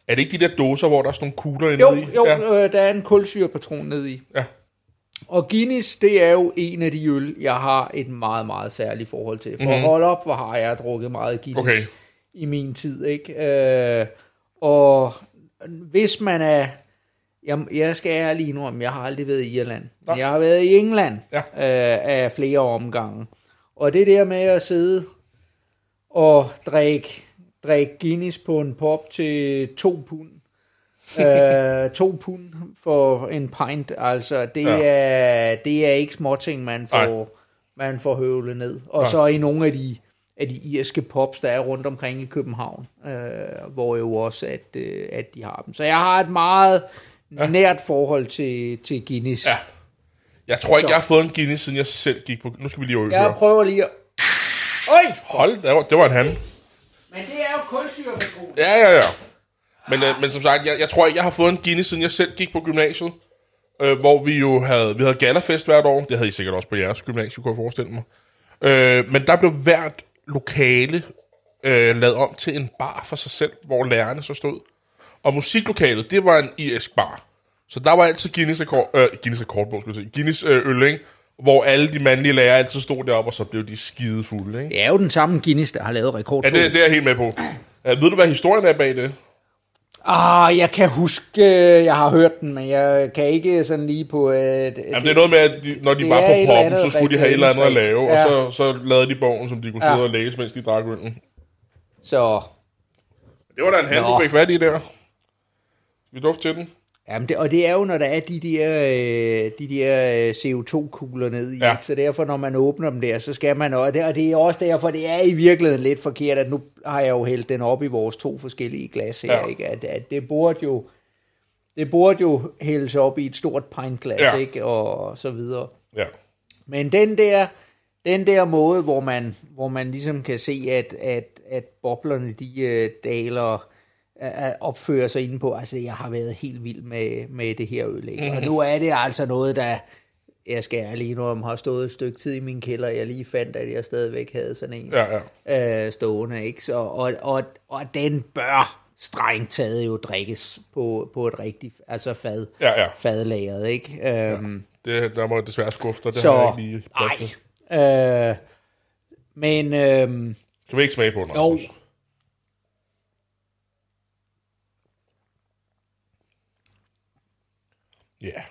Er det ikke de der dåser, hvor der er sådan nogle kugler Jo, i? jo, Ja. øh, der er en kulsyrepatron ned i. ja. Og Guinness, det er jo en af de øl, jeg har et meget, meget særligt forhold til. For mm-hmm. hold op, hvor har jeg drukket meget Guinness Okay. i min tid, ikke? Øh, og hvis man er... Jeg, jeg skal ærligt indrømme, jeg har aldrig været i Irland. Men jeg har været i England Ja. øh, af flere omgange. Og det der med at sidde og drikke, drikke Guinness på en pop til to pund, øh, to pund for en pint, altså det, Ja. er, det er ikke småting, man får, man får høvlet ned. Og Nej. så i nogle af de, af de irske pops, der er rundt omkring i København, øh, hvor jo også, at, øh, at de har dem. Så jeg har et meget ja. nært forhold til, til Guinness. Ja. Jeg tror ikke, Så. jeg har fået en Guinness, siden jeg selv gik på... Nu skal vi lige høre. Jeg prøver lige at... Øj! Hold, det var, det var en han. Men det er jo kulsyrepatron. Ja, ja, ja. Men, øh, men som sagt, jeg, jeg tror ikke, jeg har fået en Guinness, siden jeg selv gik på gymnasiet. Øh, hvor vi jo havde, vi havde galafest hvert år. Det havde I sikkert også på jeres gymnasie, kunne jeg forestille mig. Øh, men der blev hvert lokale øh, lavet om til en bar for sig selv, hvor lærerne så stod. Og musiklokalet, det var en irsk bar. Så der var altid Guinness, rekord, øh, Guinness rekordbog, skulle jeg sige. Guinness øh, øl, ikke? Hvor alle de mandlige lærere altid stod deroppe, og så blev de skide fulde, ikke? Det er jo den samme Guinness, der har lavet rekord. Ja, det, det er jeg helt med på. Uh, ved du, hvad historien er bag det? Ah, jeg kan huske, jeg har hørt den, men jeg kan ikke sådan lige på... Uh, det, Jamen, det er noget med, at de, når de det var på poppen, så skulle de have et eller andet at lave, reklametræk. og så, så lavede de bogen, som de kunne sidde Ja. og læse, mens de drak øllen. Så, Det var da en hand, du fik fat i der. Skal vi dufte til den? Jamen det, og det er jo, når der er de der, øh, de der øh, CO2-kugler ned i, Ja. så derfor, når man åbner dem der, så skal man, og det, og det er også derfor, det er i virkeligheden lidt forkert, at nu har jeg jo hældt den op i vores to forskellige glas her, Ja. ikke? At, at det burde jo, det burde jo hældes op i et stort pintglas, Ja. ikke? Og så videre. Ja. Men den der, den der måde, hvor man, hvor man ligesom kan se, at, at, at boblerne, de uh, daler, uh, opfører sig inde på, altså jeg har været helt vild med, med det her øl, ikke? Mhm. Og nu er det altså noget, der, jeg skal ærligt om har stået et stykke tid i min kælder, jeg lige fandt, at jeg stadigvæk havde sådan en Ja, ja. uh, stående, ikke? Så, og, og, og den bør strengt taget jo drikkes på, på et rigtigt, altså fad, Ja, ja. fadlageret, ikke? Um, Det, der må jeg desværre skuffe dig. Det så, har jeg ikke lige plads til. Øh, men øhm, Kan vi ikke smage på den? jo, Rasmus? Ja.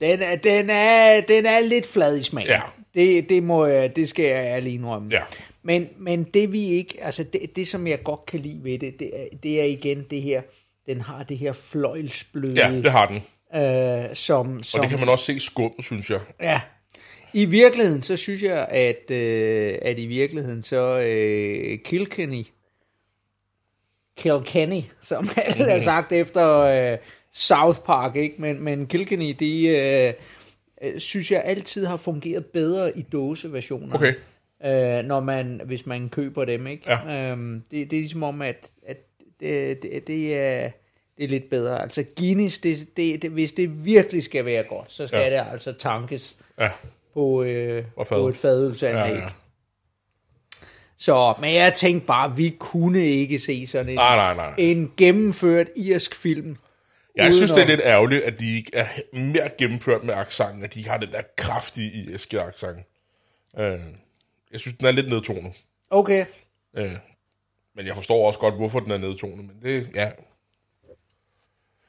den, er, den, er, den er lidt flad i smagen. Ja. Det, det, må jeg, det skal jeg ærligt indrømme. Ja. Men, men det vi ikke, altså det, det som jeg godt kan lide ved det, det er, det er igen det her, den har det her fløjlsbløde, Ja, det har den. øh, som, som Og det kan man også se skummet, synes jeg. Ja. I virkeligheden, så synes jeg, at, øh, at i virkeligheden, så øh, Kilkenny, Kilkenny, som alle har sagt efter øh, South Park, ikke? Men, men Kilkenny, de øh, øh, synes jeg altid har fungeret bedre i dåseversioner. Okay. Øh, når man, hvis man køber dem, ikke? Ja. Øhm, det, det er ligesom om, at, at det, det, det er det er lidt bedre. Altså Guinness, det, det, det, hvis det virkelig skal være godt, så skal Ja. det altså tankes Ja. på, øh, på et fadølsanlæg. Ja. ja. Så, men jeg tænkte bare, vi kunne ikke se sådan en, Nej, nej, nej. en gennemført irsk film. Jeg uden synes, det er lidt ærgerligt, at de ikke er mere gennemført med accenten, at de ikke har den der kraftige irske accent. Øh, jeg synes, den er lidt nedtonet. Okay, Øh, Men jeg forstår også godt, hvorfor den er nedtonet. Men det, ja,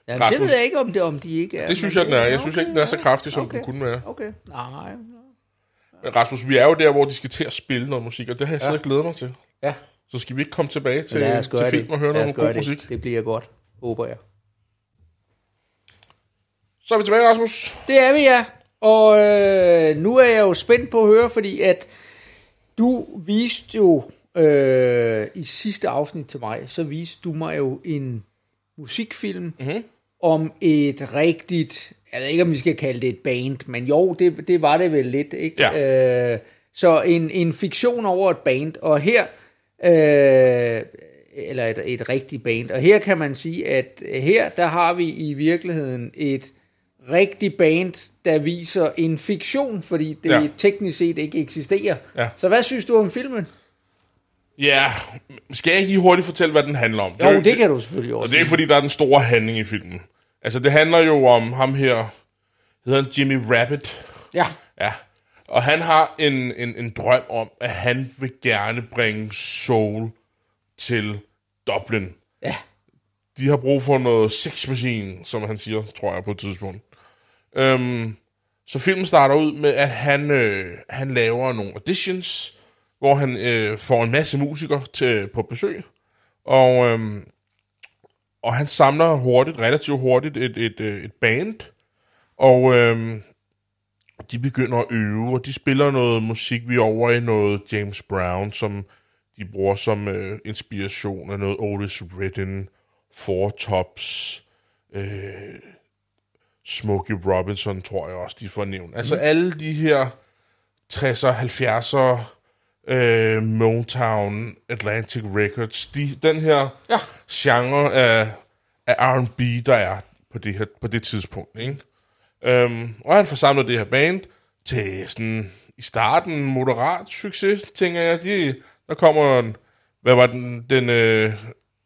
Ja, det Rasmus- ved jeg ikke, om, det, om de ikke er. det synes jeg, den er. Jeg okay, synes ikke, den er så kraftig, som okay. den kunne være. Okay, nej. Men Rasmus, vi er jo der, hvor de skal til at spille noget musik, og det har jeg Ja. siddet og glædet mig til. Ja, Så skal vi ikke komme tilbage til, til film det. og høre noget god det. musik. Det bliver godt, håber jeg. Så er vi tilbage, Rasmus. Det er vi, ja. Og øh, nu er jeg jo spændt på at høre, fordi at du viste jo øh, i sidste afsnit til mig, så viste du mig jo en musikfilm Mhm. om et rigtigt, jeg ved ikke om vi skal kalde det et band, men jo, det, det var det vel lidt, ikke? Ja. Øh, så en, en fiktion over et band, og her, øh, eller et, et rigtigt band, og her kan man sige, at her, der har vi i virkeligheden et rigtig band, der viser en fiktion, fordi det Ja. teknisk set ikke eksisterer. Ja. Så hvad synes du om filmen? Ja, skal jeg ikke lige hurtigt fortælle, hvad den handler om? Jo, er det kan du selvfølgelig Og også. det er ikke, fordi, der er den store handling i filmen. Altså, det handler jo om ham her, hedder han Jimmy Rabbit. Ja, Ja. Og han har en, en, en drøm om, at han vil gerne bringe soul til Dublin. ja, De har brug for noget sex machine, som han siger, tror jeg, på et tidspunkt. Øhm, så filmen starter ud med, at han, øh, han laver nogle auditions, hvor han øh, får en masse musikere til, på besøg. Og, øhm, og han samler hurtigt, relativt hurtigt, et, et, øh, et band. Og øhm, de begynder at øve, og de spiller noget musik, vi er over i noget James Brown, som de bruger som øh, inspiration af noget Otis Redding, Four Tops, øh, Smokey Robinson, tror jeg også, de får nævnt. Altså alle de her 60'er, 70'er, øh, Motown, Atlantic Records, de, den her Ja. genre af, af R&B, der er på det, her, på det tidspunkt. Ikke? Øhm, og han får samlet det her band til sådan i starten moderat succes, tænker jeg. De, der kommer en, hvad var den, den øh,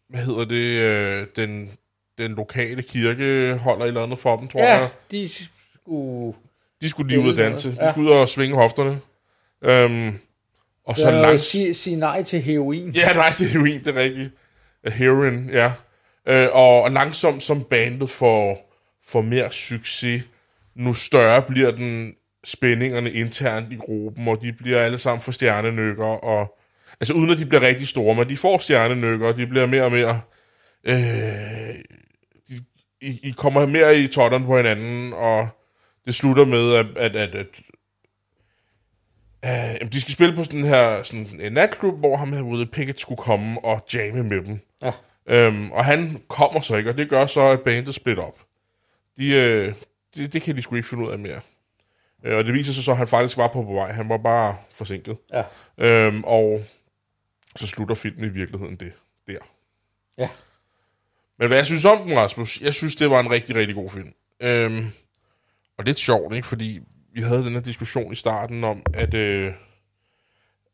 hvad hedder det, øh, den, den lokale kirke holder et eller andet for dem, tror ja, jeg. de skulle... De skulle lige ud og danse. noget, De ja. skulle ud og svinge hofterne. Øhm, og så Så langt... sige, sige nej til heroin. Ja, nej, er heroin, det er rigtigt. Heroin, ja. Øh, og, langsomt som bandet får, får mere succes, nu større bliver den spændingerne internt i gruppen, og de bliver alle sammen for stjernenykker, og altså uden at de bliver rigtig store, men de får stjernenykker, og de bliver mere og mere, øh, I, I kommer mere i totterne på hinanden, og det slutter med, at, at, at, at jamen, de skal spille på sådan her sådan en natklub, hvor ham her Willie Pickett skulle komme og jamme med dem. Ja. Um, og han kommer så ikke, og det gør så, at bandet splitter op. De, uh, det, det kan de sgu ikke finde ud af mere. Uh, og det viser sig så, at han faktisk var på, på vej. Han var bare forsinket. Ja. Um, og så slutter filmen i virkeligheden det der. Ja. Men hvad jeg synes om den, Rasmus, jeg synes, det var en rigtig, rigtig god film. Øhm, og lidt sjovt, ikke? Fordi vi havde den her diskussion i starten om, at, øh,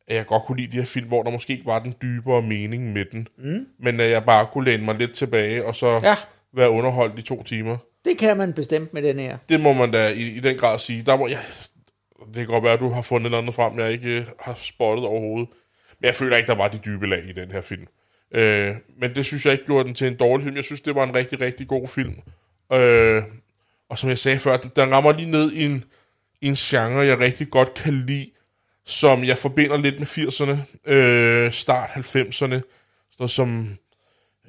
at jeg godt kunne lide de her film, hvor der måske ikke var den dybere mening med den. Mm. Men at jeg bare kunne læne mig lidt tilbage, og så Ja. være underholdt i to timer. Det kan man bestemt med den her. Det må man da i, i den grad sige. Der må, ja, det kan godt være, at du har fundet noget andet frem, jeg ikke øh, har spottet overhovedet. Men jeg føler ikke, der var de dybe lag i den her film. Øh, men det synes jeg ikke gjorde den til en dårlig film. Jeg synes, det var en rigtig, rigtig god film. Øh, og som jeg sagde før, den, den rammer lige ned i en, i en genre, jeg rigtig godt kan lide, som jeg forbinder lidt med 80'erne, øh, start 90'erne, sådan som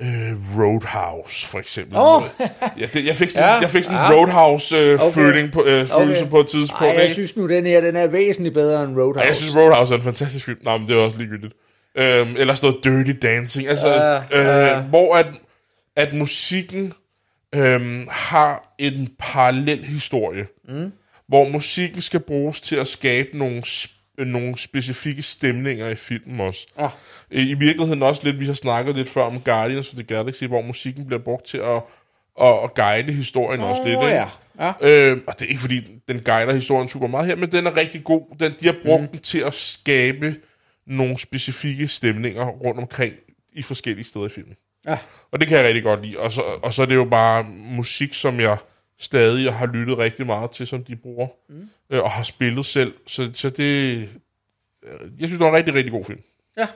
øh, Roadhouse, for eksempel. Åh. ja, det, jeg fik sådan, Ja, jeg fik sådan en ja. Roadhouse-føling øh, Okay. føling på, øh, Okay. på et tidspunkt. Ej, jeg ikke? synes nu, den her den er væsentligt bedre end Roadhouse. Ja, jeg synes, Roadhouse er en fantastisk film. Nej, men det er også ligegyldigt. Øhm, eller sådan noget Dirty Dancing. Altså, Ja, øh, ja. hvor at, at musikken øhm, har en parallel historie. Mm. Hvor musikken skal bruges til at skabe nogle, sp- nogle specifikke stemninger i filmen også. Ja. I, virkeligheden også lidt, vi har snakket lidt før om Guardians of the Galaxy, hvor musikken bliver brugt til at, at, at guide historien også lidt. Ikke? ja. ja. Øh, og det er ikke fordi, den guider historien super meget her, men den er rigtig god. Den, de har brugt mm. den til at skabe nogle specifikke stemninger rundt omkring i forskellige steder i filmen. Ja. Og det kan jeg rigtig godt lide. Og så, og så er det jo bare musik, som jeg stadig har lyttet rigtig meget til, som de bruger. Mm. Øh, og har spillet selv. Så, så det... øh, Jeg synes, det var en rigtig, rigtig god film. Ja.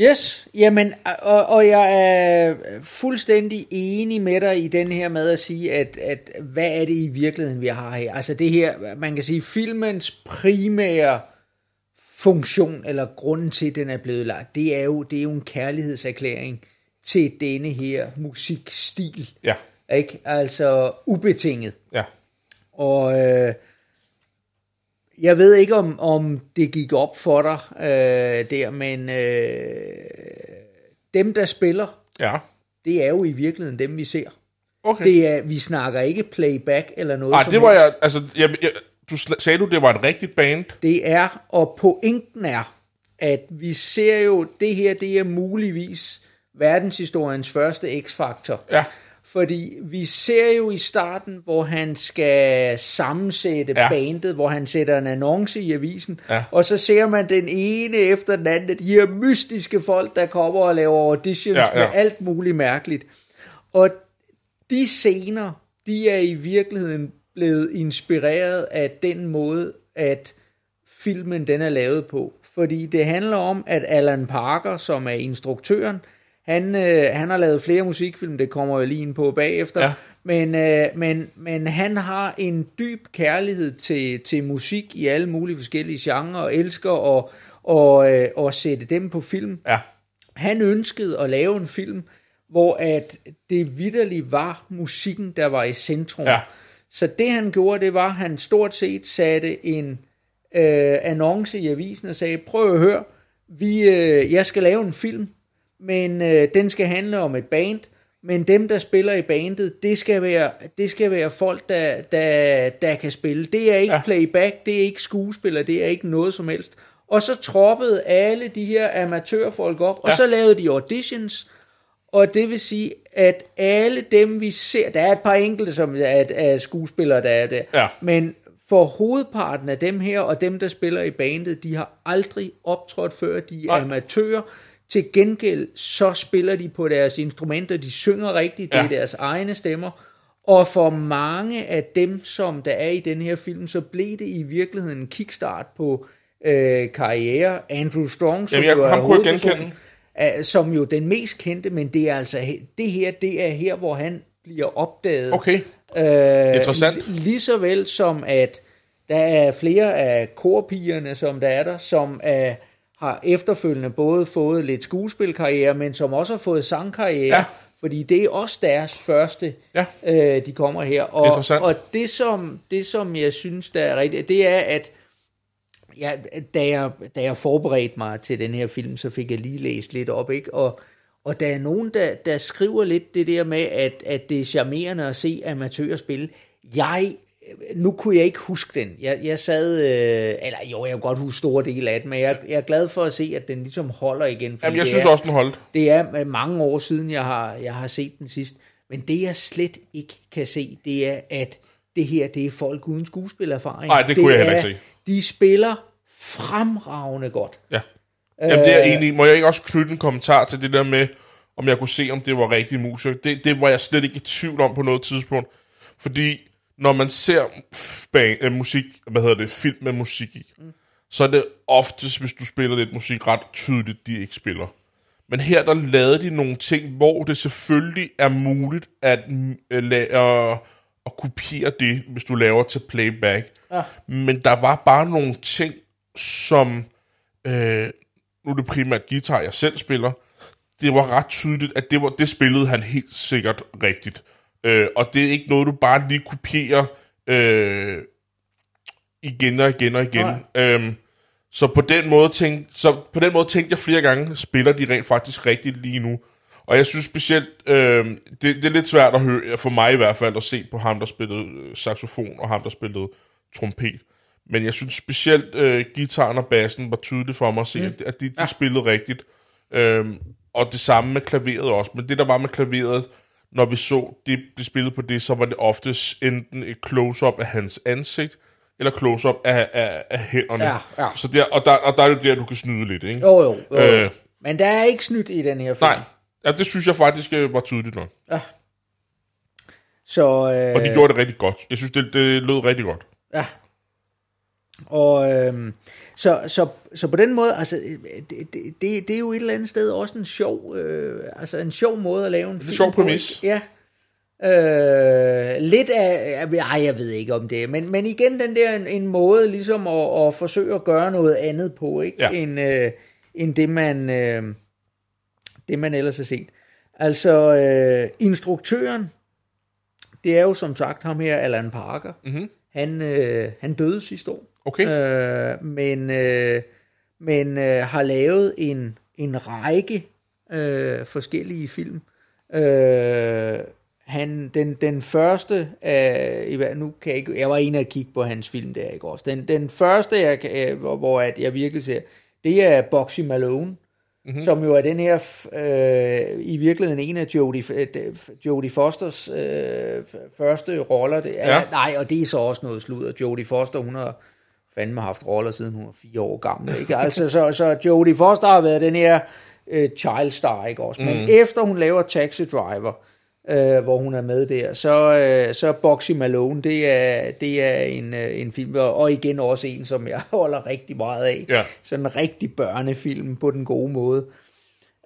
Yes, jamen, og, og jeg er fuldstændig enig med dig i den her med at sige, at, at hvad er det i virkeligheden, vi har her? Altså det her, man kan sige, filmens primære funktion, eller grunden til, at den er blevet lagt, det er jo, det er jo en kærlighedserklæring til denne her musikstil. Ja, Ikke? Altså ubetinget. ja. Og øh, jeg ved ikke, om, om det gik op for dig øh, der, men øh, dem, der spiller, Ja, det er jo i virkeligheden dem, vi ser. okay. Det er, vi snakker ikke playback eller noget Ej, som det var helst. jeg, altså, jeg, jeg, du sagde du, det var et rigtigt band? Det er, og pointen er, at vi ser jo, det her, det er muligvis verdenshistoriens første X-faktor. Ja, Fordi vi ser jo i starten, hvor han skal sammensætte Ja. bandet, hvor han sætter en annonce i avisen, Ja. og så ser man den ene efter den anden de her mystiske folk, der kommer og laver auditions ja. ja. med alt muligt mærkeligt. Og de scener, de er i virkeligheden blevet inspireret af den måde, at filmen den er lavet på. Fordi det handler om, at Alan Parker, som er instruktøren, han, øh, han har lavet flere musikfilm, det kommer jeg lige ind på bagefter, Ja. men, øh, men, men han har en dyb kærlighed til, til musik i alle mulige forskellige genrer, og elsker at, og, øh, at sætte dem på film. ja, Han ønskede at lave en film, hvor at det vidderligt var musikken, der var i centrum. Ja. Så det han gjorde, det var, at han stort set satte en øh, annonce i avisen og sagde, prøv at høre, vi, øh, jeg skal lave en film, men øh, den skal handle om et band, men dem, der spiller i bandet, det skal være, det skal være folk, der, der, der kan spille. Det er ikke Ja. playback, det er ikke skuespiller, det er ikke noget som helst. Og så troppede alle de her amatørfolk op, og Ja. så lavede de auditions, og det vil sige, at alle dem, vi ser, der er et par enkelte, som er, er skuespillere, der er der, Ja. men for hovedparten af dem her, og dem, der spiller i bandet, de har aldrig optrådt før, de er Nej. amatører. Til gengæld, så spiller de på deres instrumenter, de synger rigtigt, det Ja. er deres egne stemmer. Og for mange af dem, som der er i den her film, så blev det i virkeligheden en kickstart på øh, karriere. Andrew Strong, som Jamen, jeg- jo er ham kunne jeg genkende. Som jo den mest kendte, men det er altså det her, det er her, hvor han bliver opdaget. okay. Øh, Interessant. li- Lige så vel som at der er flere af korpigerne, som der er der, som er, har efterfølgende både fået lidt skuespilkarriere, men som også har fået sangkarriere. Ja. Fordi det er også deres første, Ja. øh, de kommer her. Og, Interessant. og det, som, det, som jeg synes, der er rigtigt, det er, at ja, da, jeg, da jeg forberedte mig til den her film, så fik jeg lige læst lidt op, ikke? Og, og der er nogen, der, der skriver lidt det der med, at, at det er charmerende at se amatører spille. Jeg, nu kunne jeg ikke huske den. Jeg, jeg sad, øh, eller jo, jeg kan godt huske store dele af den, men jeg, jeg er glad for at se, at den ligesom holder igen. Jamen, jeg synes er, også, den holdt. det er mange år siden, jeg har, jeg har set den sidst. Men det, jeg slet ikke kan se, det er, at det her, det er folk uden skuespillerfaring. Nej, det kunne jeg heller ikke se. De spiller fremragende godt. Ja. Jamen, det er Øh. i. Må jeg ikke også knytte en kommentar til det der med, om jeg kunne se, om det var rigtige musikere? Det, det var jeg slet ikke i tvivl om på noget tidspunkt. Fordi når man ser bag, øh, musik, hvad hedder det, film med musik i, mm. så er det oftest, hvis du spiller lidt musik, ret tydeligt, de ikke spiller. Men her der lavede de nogle ting, hvor det selvfølgelig er muligt at, øh, la- at, at kopiere det, hvis du laver til playback. Ja. Men der var bare nogle ting, som... Øh, nu er det primært guitar, jeg selv spiller. Det var ret tydeligt, at det, var, det spillede han helt sikkert rigtigt. Øh, og det er ikke noget, du bare lige kopierer øh, igen og igen og igen. Øhm, så på den måde tænkte, så på den måde tænkte jeg flere gange, spiller de rent faktisk rigtigt lige nu. Og jeg synes specielt, øh, det, det er lidt svært at høre, for mig i hvert fald, at se på ham, der spillede øh, saxofon, og ham, der spillede trompet. Men jeg synes specielt, øh, gitaren og bassen var tydeligt for mig at se, mm. at, at de, de ja. spillede rigtigt. Øhm, og det samme med klaveret også. Men det, der var med klaveret, når vi så det blive spillet på det, så var det oftest enten et close-up af hans ansigt, eller close-up af, af, af hænderne. Ja, ja. Så der, og, der, og der er det der, du kan snyde lidt, ikke? Jo, jo. jo. Øh. Øh. Men der er ikke snydt i den her film. Nej, ja, det synes jeg faktisk øh, var tydeligt nok. Så, øh, Og de gjorde det rigtig godt. Jeg synes, det, det lød rigtig godt. ja. Og øhm, så, så, så på den måde, altså, det, det, det er jo et eller andet sted også en sjov, øh, altså en sjov måde at lave en film sjov på, præmis. Ja. Øh, lidt af, ej, jeg ved ikke om det, men, men igen den der en, en måde ligesom at, at forsøge at gøre noget andet på, ikke? Ja. End, øh, end det man, øh, det man ellers har set. Altså, øh, instruktøren, det er jo som sagt ham her, Alan Parker. Mm-hmm. Han, øh, han døde sidste år. Okay. Øh, men øh, men øh, har lavet en, en række øh, forskellige film. Øh, han, den, den første, øh, i nu kan jeg ikke, jeg var inde og kigge på hans film der, ikke også? Den, den første, jeg, øh, hvor, hvor at jeg virkelig ser, det er Boxy Malone, mm-hmm. som jo er den her, øh, i virkeligheden en af Jodie, øh, Jodie Fosters øh, første roller. Det, er, Ja. Nej, og det er så også noget sludder. Jodie Foster, hun har fandme haft roller siden hun var fire år gammel. Ikke? Altså, så, så Jodie Foster har været den her øh, child star, ikke også? Men efter hun laver Taxi Driver, øh, hvor hun er med der, så, øh, så Boxy Malone, det er, det er en, øh, en film, og, igen også en, som jeg holder rigtig meget af. Ja. Sådan en rigtig børnefilm på den gode måde.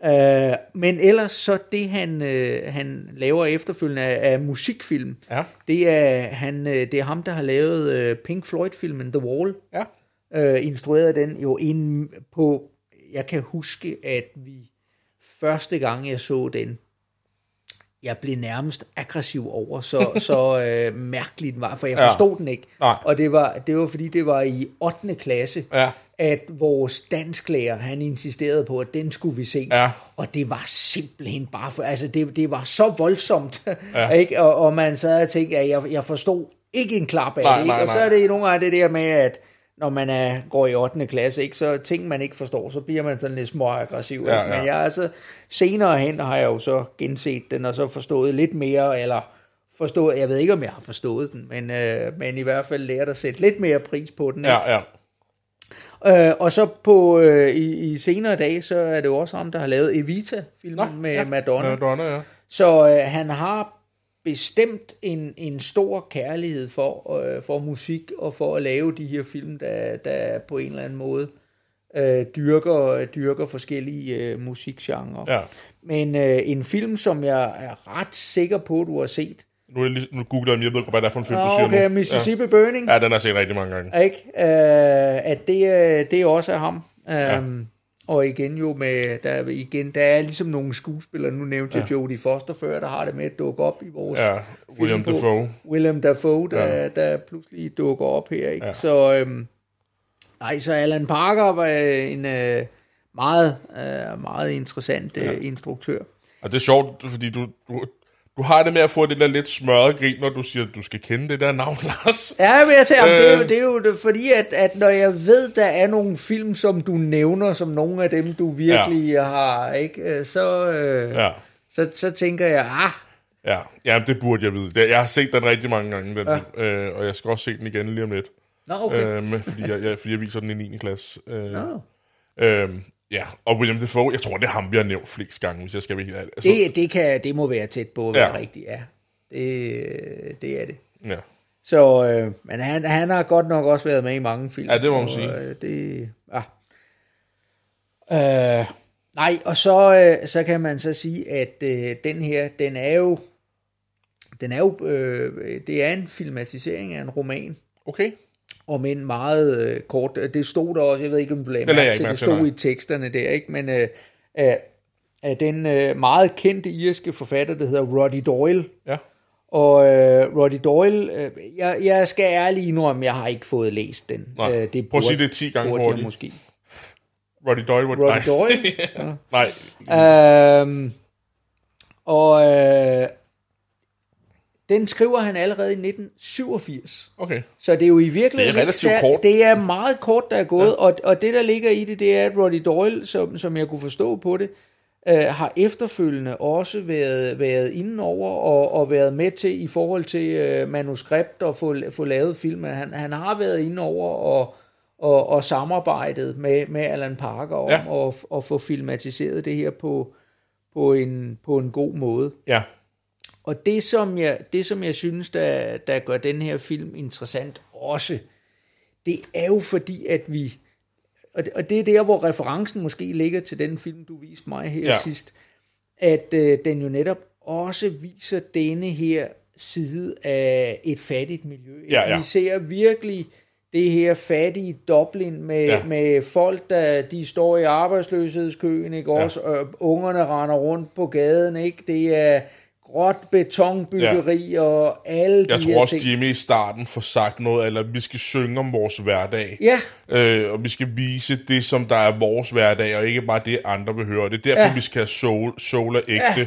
Øh, men ellers så det han, øh, han laver efterfølgende af, af musikfilm, Ja. det er han øh, det er ham der har lavet øh, Pink Floyd filmen The Wall. Ja. Øh, instrueret den jo ind på jeg kan huske at vi første gang jeg så den jeg blev nærmest aggressiv over, så, så øh, mærkeligt den var, for jeg Ja. forstod den ikke. Nej. Og det var, det var fordi, det var i 8. klasse, Ja. at vores dansklærer, han insisterede på, at den skulle vi se. Ja. Og det var simpelthen bare, for, altså det, det var så voldsomt, Ja. ikke? Og, og man sad og tænkte, at jeg, jeg forstod ikke en klap af Nej, det, ikke? nej, og så nej. er det nogle gange det der med, at når man er, går i 8. klasse, ikke, så ting, man ikke forstår, så bliver man sådan lidt småaggressiv. Ja, ja. Men jeg altså, senere hen har jeg jo så genset den, og så forstået lidt mere, eller forstået, jeg ved ikke, om jeg har forstået den, men, øh, men i hvert fald lært at sætte lidt mere pris på den. ikke? Ja, ja. Øh, og så på øh, i, i senere dage, så er det jo også ham, der har lavet Evita-filmen med ja. Madonna. Madonna, ja. Så øh, han har bestemt en, en stor kærlighed for, øh, for musik og for at lave de her film, der, der på en eller anden måde øh, dyrker, dyrker forskellige øh, musikgenrer. Ja. Men øh, en film, som jeg er ret sikker på, du har set. Nu, er jeg lige, nu googler jeg, jeg ved ikke, hvad det er for en film, du Ah, siger okay, nu. Mississippi ja. Burning. Ja. ja, den har jeg set rigtig mange gange. Ikke? Øh, at det, øh, det også er ham. Um, Og igen jo med, der, er- igen, der er ligesom nogle skuespillere, nu nævnte jeg Jodie Foster før, der har det med at dukke op i vores Ja, William film Dafoe. William Dafoe, der, Ja. ja. der pludselig dukker op her. Ikke? Ja. Så, øhm, nej, så Alan Parker var en øh, meget, øh, meget interessant øh, instruktør. Og det er sjovt, fordi du, du, du har det med at få det der lidt smørret grin, når du siger, at du skal kende det der navn, Lars. Ja, men jeg siger, øh. det, er jo, det er jo det, fordi, at, at når jeg ved, der er nogle film, som du nævner, som nogle af dem, du virkelig ja. har, ikke, øh, så, øh, ja. Så, så tænker jeg, ah, ja. ja det burde jeg vide. Jeg har set den rigtig mange gange, den ja. film, øh, og jeg skal også se den igen lige om lidt, nå okay. øh, med, fordi, jeg, jeg, fordi jeg viser den i 9. klasse. Øh, Nå. øh, ja, og William Dafoe, jeg tror, det er ham, vi har nævnt flest gange, hvis jeg skal være helt ærlig. Altså, Det, det, kan, det må være tæt på at være Ja. rigtigt, ja. Det, det er det. ja. Så, øh, men han, han har godt nok også været med i mange film. Ja, det må man og, sige. Øh, det, ja. Øh, nej, og så, øh, så kan man så sige, at øh, den her, den er jo, den er jo, øh, det er en filmatisering af en roman, Okay. Om en meget øh, kort, det stod der også, jeg ved ikke, om du lagde mærke til, det stod i teksterne der, ikke? Men øh, øh, af den øh, meget kendte irske forfatter, der hedder Roddy Doyle, Ja. og øh, Roddy Doyle, øh, jeg, jeg skal ærligt indrømme, jeg har ikke fået læst den. Nej. Øh, det Prøv at sige det 10 gange burde hurtigt. måske. Roddy Doyle. Roddy, Roddy Doyle? Nej, øhm, og øh, den skriver han allerede i 1987. okay. Så det er jo i virkeligheden Det er relativt kort. Det er meget kort, der er gået, ja. og, og det, der ligger i det, det er, at Roddy Doyle, som, som jeg kunne forstå på det, øh, har efterfølgende også været, været inde over og, og været med til i forhold til øh, manuskript og få, få lavet film. Han, han har været inde over og, og, og samarbejdet med, med Alan Parker om Ja. at, at få filmatiseret det her på, på, en, på en god måde. Ja. Og det, som jeg, det, som jeg synes, der, der gør den her film interessant også, det er jo fordi, at vi, og det, og det er der, hvor referencen måske ligger til den film, du viste mig her Ja. ja. sidst, at øh, den jo netop også viser denne her side af et fattigt miljø. Ja, ja. Vi ser virkelig det her fattige Dublin med, Ja. ja. med folk, der de står i arbejdsløshedskøen, ikke Ja. også? Og ungerne render rundt på gaden, ikke? Det er gråt betonbyggeri ja. og alle Jeg de tror her også, ting. Jimmy i starten får sagt noget, eller vi skal synge om vores hverdag. Ja, Øh, og vi skal vise det, som der er vores hverdag, og ikke bare det, andre vil høre. Det er derfor, ja. Vi skal have soul, soul er ægte. Ja.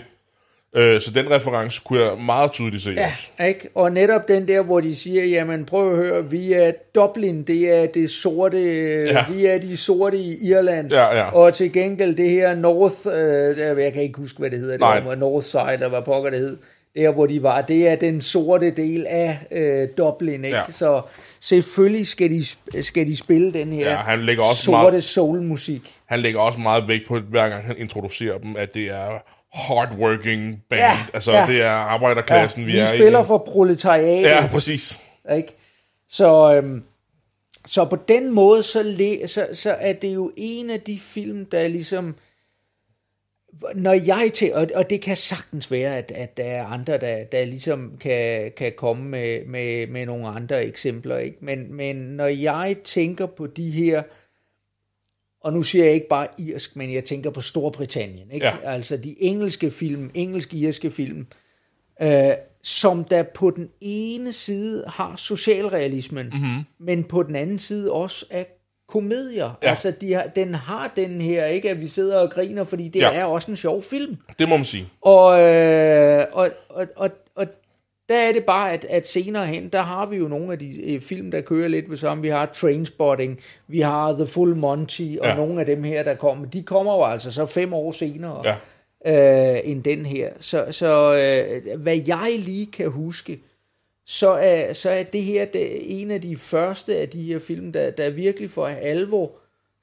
Øh, så den reference kunne jeg meget tydeligt se Ja, også. ikke? Og netop den der, hvor de siger, jamen prøv at høre, vi er Dublin, det er det sorte, Ja. ja. vi er de sorte i Irland, Ja, ja. og til gengæld det her North, øh, jeg kan ikke huske, hvad det hedder, Nej. det var, North Side, eller hvad pokker det hed, der hvor de var, det er den sorte del af øh, Dublin, ikke? Ja. Så selvfølgelig skal de, skal de spille den her Ja, han lægger også sorte meget- soulmusik. Han lægger også meget vægt på, hver gang han introducerer dem, at det er hardworking band. Ja, altså, ja. det er arbejderklassen, vi, vi er spiller i. for proletariatet. Ja, præcis. Ikke? Så, øhm, så på den måde, så, le, så, så er det jo en af de film, der ligesom, når jeg til, og, og det kan sagtens være, at, at der er andre, der, der ligesom kan, kan komme med, med, med nogle andre eksempler, ikke? Men, men når jeg tænker på de her, og nu siger jeg ikke bare irsk, men jeg tænker på Storbritannien, ikke? Ja. altså de engelske film, engelsk-irske film, øh, som der på den ene side har socialrealismen, mm-hmm. men på den anden side også er komedier. Ja. Altså, de har, den har den her, ikke at vi sidder og griner, fordi det Ja. er også en sjov film. Det må man sige. Og, øh, og, og, og, og der er det bare, at, at senere hen, der har vi jo nogle af de øh, film, der kører lidt ved sammen. Vi har Trainspotting, vi har The Full Monty, og Ja. nogle af dem her, der kommer. De kommer jo altså så fem år senere Ja. øh, end den her. Så, så øh, hvad jeg lige kan huske, så er, så er det her det, en af de første af de her film, der, der virkelig for alvor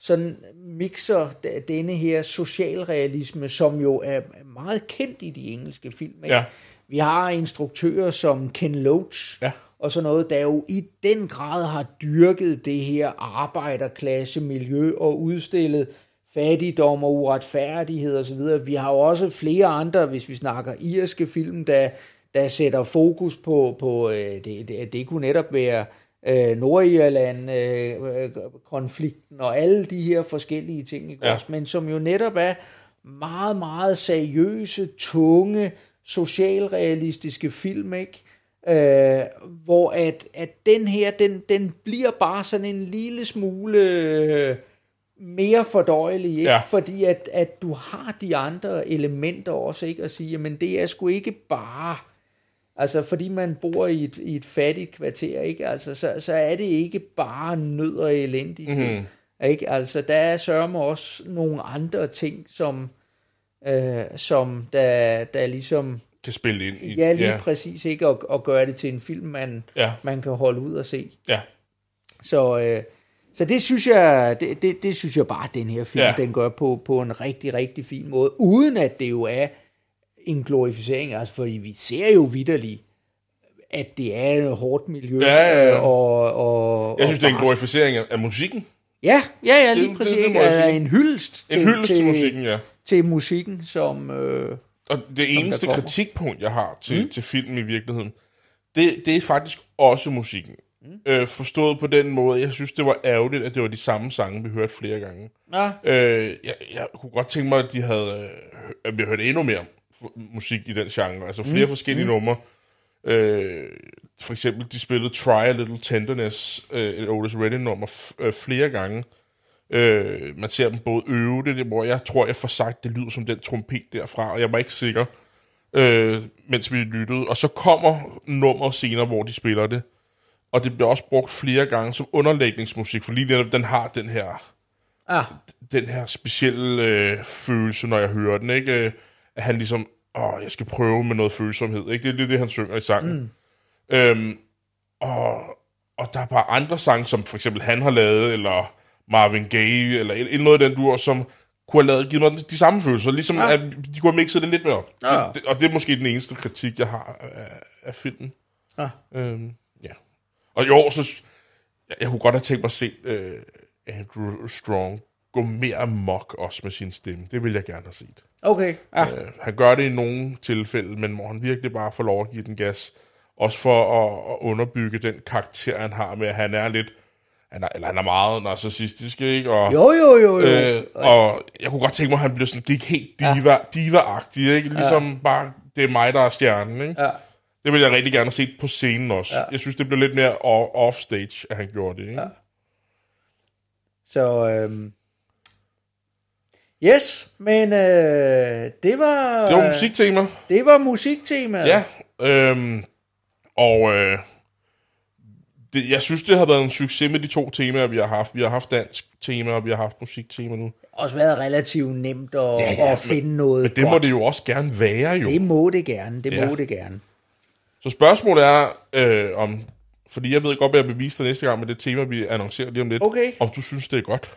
sådan mixer denne her socialrealisme, som jo er meget kendt i de engelske film. Ikke? Ja. Vi har instruktører som Ken Loach, Ja. og sådan noget, der jo i den grad har dyrket det her arbejderklasse miljø og udstillet fattigdom og uretfærdighed osv. Vi har jo også flere andre, hvis vi snakker irske film, der, der sætter fokus på, på øh, det, det, det kunne netop være øh, Nordirland, øh, øh, konflikten og alle de her forskellige ting, ikke Ja. også? men som jo netop er meget, meget seriøse, tunge, socialrealistiske film, ikke? Øh, hvor at, at den her, den, den bliver bare sådan en lille smule øh, mere fordøjelig, ikke? Ja. fordi at, at du har de andre elementer også, ikke? at sige, men det er sgu ikke bare, altså fordi man bor i et, i et fattigt kvarter, ikke? Altså, så, så er det ikke bare nød og elendighed, Mhm. ikke? Altså der er sørme også nogle andre ting, som, øh, som der, der ligesom Kan spille ind i. Ja, lige ja. præcis, ikke? Og, og gøre det til en film, man, Ja. man kan holde ud og se. ja. Så, øh, så det synes jeg, det, det, det synes jeg bare, den her film, Ja. den gør på, på en rigtig, rigtig fin måde, uden at det jo er en glorificering, altså fordi vi ser jo vidderligt, at det er et hårdt miljø, Ja, ja, ja. og, og Jeg synes, og det er en glorificering af, af musikken. Ja, ja, ja, lige Det- præcis. det Det, det, sige. en hyldest En hyldest til musikken, ja. Til musikken, som... Øh, Og det eneste kritikpunkt, jeg har til, mm. til filmen i virkeligheden, det, det er faktisk også musikken. Mm. Øh, forstået på den måde, jeg synes, det var ærgerligt, at det var de samme sange, vi hørte flere gange. ja, Øh, jeg, jeg kunne godt tænke mig, at de havde, øh, at vi hørte endnu mere musik i den genre. Altså flere mm. forskellige mm. numre. Øh, for eksempel, de spillede Try a Little Tenderness, øh, et Otis Redding nummer, øh, flere gange. Øh, man ser dem både øve det, det, hvor jeg tror, jeg får sagt, det lyder som den trompet derfra, og jeg var ikke sikker, øh, mens vi lyttede. Og så kommer nummer senere, hvor de spiller det. Og det bliver også brugt flere gange som underlægningsmusik, for lige netop den har den her ah, den her specielle øh, følelse, når jeg hører den, ikke? Øh, At han ligesom, åh, jeg skal prøve med noget følsomhed, ikke? Det er det, det han synger i sangen. Mm. Øhm, og, og der er bare andre sange, som for eksempel han har lavet, eller Marvin Gaye, eller et, et noget af den dur, som kunne have lavet, givet mig de, samme følelser, ligesom Ja. at de kunne have mixet det lidt mere op. Ja. Det, det, og det er måske den eneste kritik, jeg har af, af filmen. ah. Øhm, ja. Og jo, så jeg, jeg kunne godt have tænkt mig at se øh, Andrew Strong gå mere amok også med sin stemme. Det vil jeg gerne have set. Okay, ja. Øh, han gør det i nogle tilfælde, men hvor han virkelig bare får lov at give den gas. Også for at, at underbygge den karakter, han har med, at han er lidt... Han er, eller han er meget narcissistisk, ikke? Og, Jo, jo, jo, jo. Øh, og jeg kunne godt tænke mig, at han blev sådan, gik helt diva, ja. diva-agtig, ikke? Ligesom ja. bare, det er mig, der er stjernen, ikke? Ja. Det vil jeg rigtig gerne have set på scenen også. Ja. Jeg synes, det blev lidt mere off-stage, at han gjorde det, ikke? Ja. Så, øhm, yes, men øh, det var... Det var musiktema. Det var musiktemaet. Ja, øhm, og øh, det, jeg synes, det har været en succes med de to temaer, vi har haft. Vi har haft dansk tema, og vi har haft musiktema nu. Også været relativt nemt at, ja, at finde men, noget Men det må godt. det jo også gerne være, jo. Det må det gerne, det Ja. må det gerne. Så spørgsmålet er, øh, om, fordi jeg ved godt, hvad jeg beviser dig næste gang med det tema, vi annoncerer lige om lidt, Okay. om du synes, det er godt.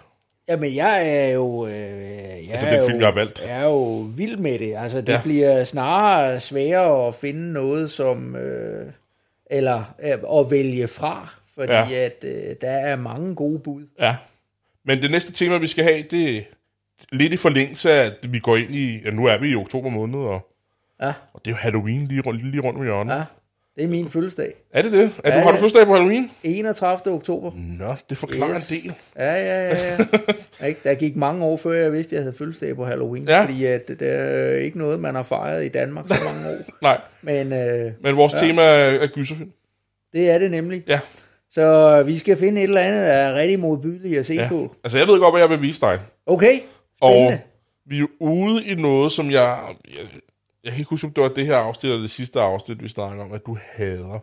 Jamen, jeg er jo... Øh, jeg Altså, er den jo, film, jeg har valgt. Jeg er jo vild med det. Altså, det ja. bliver snarere sværere at finde noget, som... Øh, eller øh, at vælge fra, fordi Ja. at øh, der er mange gode bud. Ja. Men det næste tema, vi skal have, det er lidt i forlængelse af, at vi går ind i, ja, nu er vi i oktober måned, og, Ja, og det er jo Halloween lige, rundt- lige rundt om hjørnet. ja. Det er min fødselsdag. Er det det? Er Ja, du, har du fødselsdag på Halloween? 31. oktober. Nå, det forklarer Yes. en del. Ja, ja, ja. ja. Ikke? Der gik mange år, før jeg vidste, at jeg havde fødselsdag på Halloween. Ja. Fordi at det er ikke noget, man har fejret i Danmark så mange år. Nej, Men øh, men vores ja. tema er, er gyserfilm. det er det nemlig. Ja. Så vi skal finde et eller andet, der er rigtig modbydeligt at se ja. på. Altså, jeg ved godt, hvad jeg vil vise dig. Okay, Og spændende. vi er ude i noget, som jeg... Jeg, jeg kan ikke huske, om det var det her afsnit eller det sidste afsnit, vi snakker om, at du hader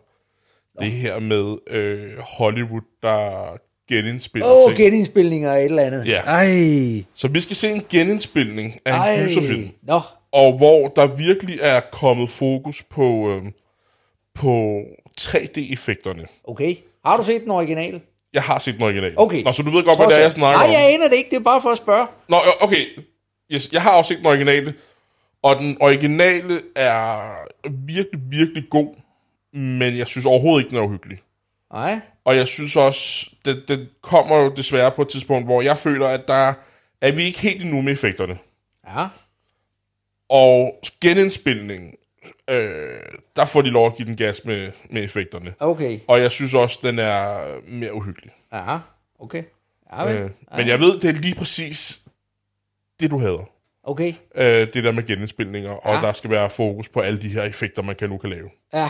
det her med øh, Hollywood, der genindspiller Åh, oh, ting. genindspilninger af et eller andet. Ja. Ej, Så vi skal se en genindspilning af en ej. gyserfilm. Nå, og hvor der virkelig er kommet fokus på, øh, på 3D-effekterne. okay. Har du set den originale? Jeg har set den original. Okay. Nå, så du ved godt, hvad det er, jeg snakker Nej, om. jeg aner det ikke. Det er bare for at spørge. Nå, okay. Yes, jeg har også set den originale. Og den originale er virkelig, virkelig god. Men jeg synes overhovedet ikke, den er uhyggelig. Nej. Og jeg synes også, det, det kommer jo desværre på et tidspunkt, hvor jeg føler, at der er vi ikke helt endnu med effekterne. Ja. Og genindspilningen, øh, der får de lov at give den gas med, med effekterne. Okay. Og jeg synes også, den er mere uhyggelig. Ja. Okay. Ja, vel. Øh, men jeg ved, det er lige præcis det, du hader. Okay. Øh, det der med genindspilninger, og Ja. der skal være fokus på alle de her effekter, man kan nu kan lave. Ja.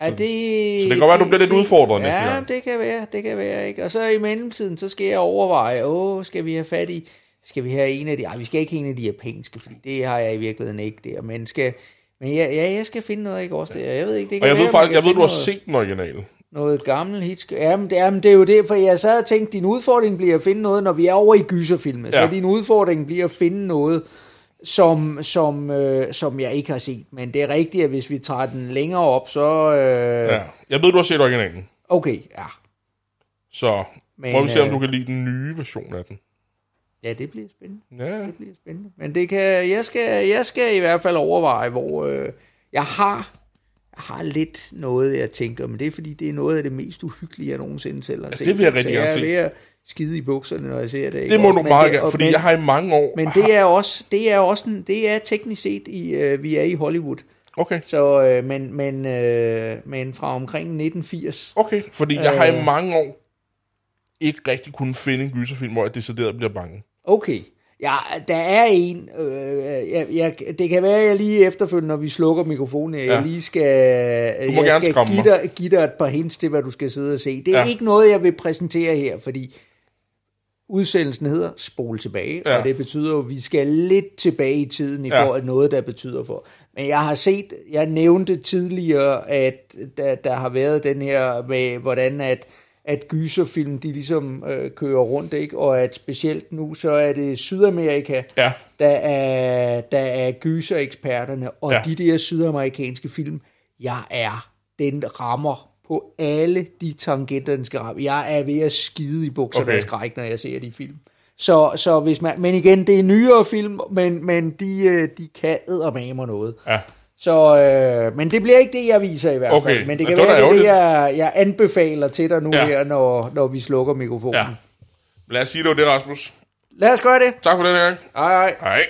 Er det, Så det kan godt være, du bliver lidt udfordret næste ja, gang. det kan være, det kan være, ikke? Og så i mellemtiden, så skal jeg overveje, åh, skal vi have fat i, skal vi have en af de, ej, vi skal ikke have en af de japanske, fordi det har jeg i virkeligheden ikke der, men skal, men ja, ja jeg skal finde noget, ikke også der, jeg ved ikke, det Og kan jeg være, ved faktisk, jeg ved, du har set den originale. Noget gammelt hit, jamen det, jamen det er jo det, for jeg sad og tænkte, din udfordring bliver at finde noget, når vi er over i gyserfilmen, Ja. så din udfordring bliver at finde noget, som, som, øh, som jeg ikke har set, men det er rigtigt, at hvis vi tager den længere op, så, øh, Ja. Jeg ved, du har set originalen. okay, ja, Så Men, må vi se, om øh, du kan lide den nye version af den. ja, det bliver spændende. Ja, Det bliver spændende. Men det kan, jeg, skal, jeg skal i hvert fald overveje, hvor øh, jeg har har lidt noget, jeg tænker, men det er fordi, det er noget af det mest uhyggelige, jeg nogensinde selv har set. det vil jeg rigtig gerne jeg se. er ved at skide i bukserne, når jeg ser det. ikke? det må du meget gerne, fordi men, jeg har i mange år... Men det er også, det er også en, det er teknisk set, i, øh, vi er i Hollywood. Okay, Så, øh, men, men, øh, men fra omkring 1980. okay. Fordi jeg har i Øh. mange år ikke rigtig kunnet finde en gyserfilm, hvor jeg decideret bliver bange. Okay. Ja, der er en. Øh, jeg, jeg, det kan være, at jeg lige efterfølgende, når vi slukker mikrofonen, jeg Ja. lige skal, jeg må gerne skal give, dig, give dig et par hints til, hvad du skal sidde og se. Det er Ja. ikke noget, jeg vil præsentere her, fordi udsendelsen hedder Spol tilbage, Ja. ja. og det betyder jo, at vi skal lidt tilbage i tiden i Ja. forhold til noget, der betyder for. Men jeg har set, jeg nævnte tidligere, at der, der har været den her med, hvordan at at gyserfilm, de ligesom øh, kører rundt, ikke? og at specielt nu, så er det Sydamerika, Ja, der er, der er gysereksperterne, og Ja. de der sydamerikanske film, jeg er, den rammer på alle de tangenter, den skal ramme. Jeg er ved at skide i bukserne Okay. skræk, når jeg ser de film. Så, så hvis man, men igen, det er nyere film, men, men de, øh, de kan eddermame noget. ja. Så, øh, men det bliver ikke det, jeg viser i hvert fald. Okay, Men det men kan det var være, det det, jeg, jeg anbefaler til dig nu Ja. her, når, når vi slukker mikrofonen. Ja. Lad os sige, det var det, Rasmus. Lad os gøre det. Tak for den her gang. Hej hej. Hej.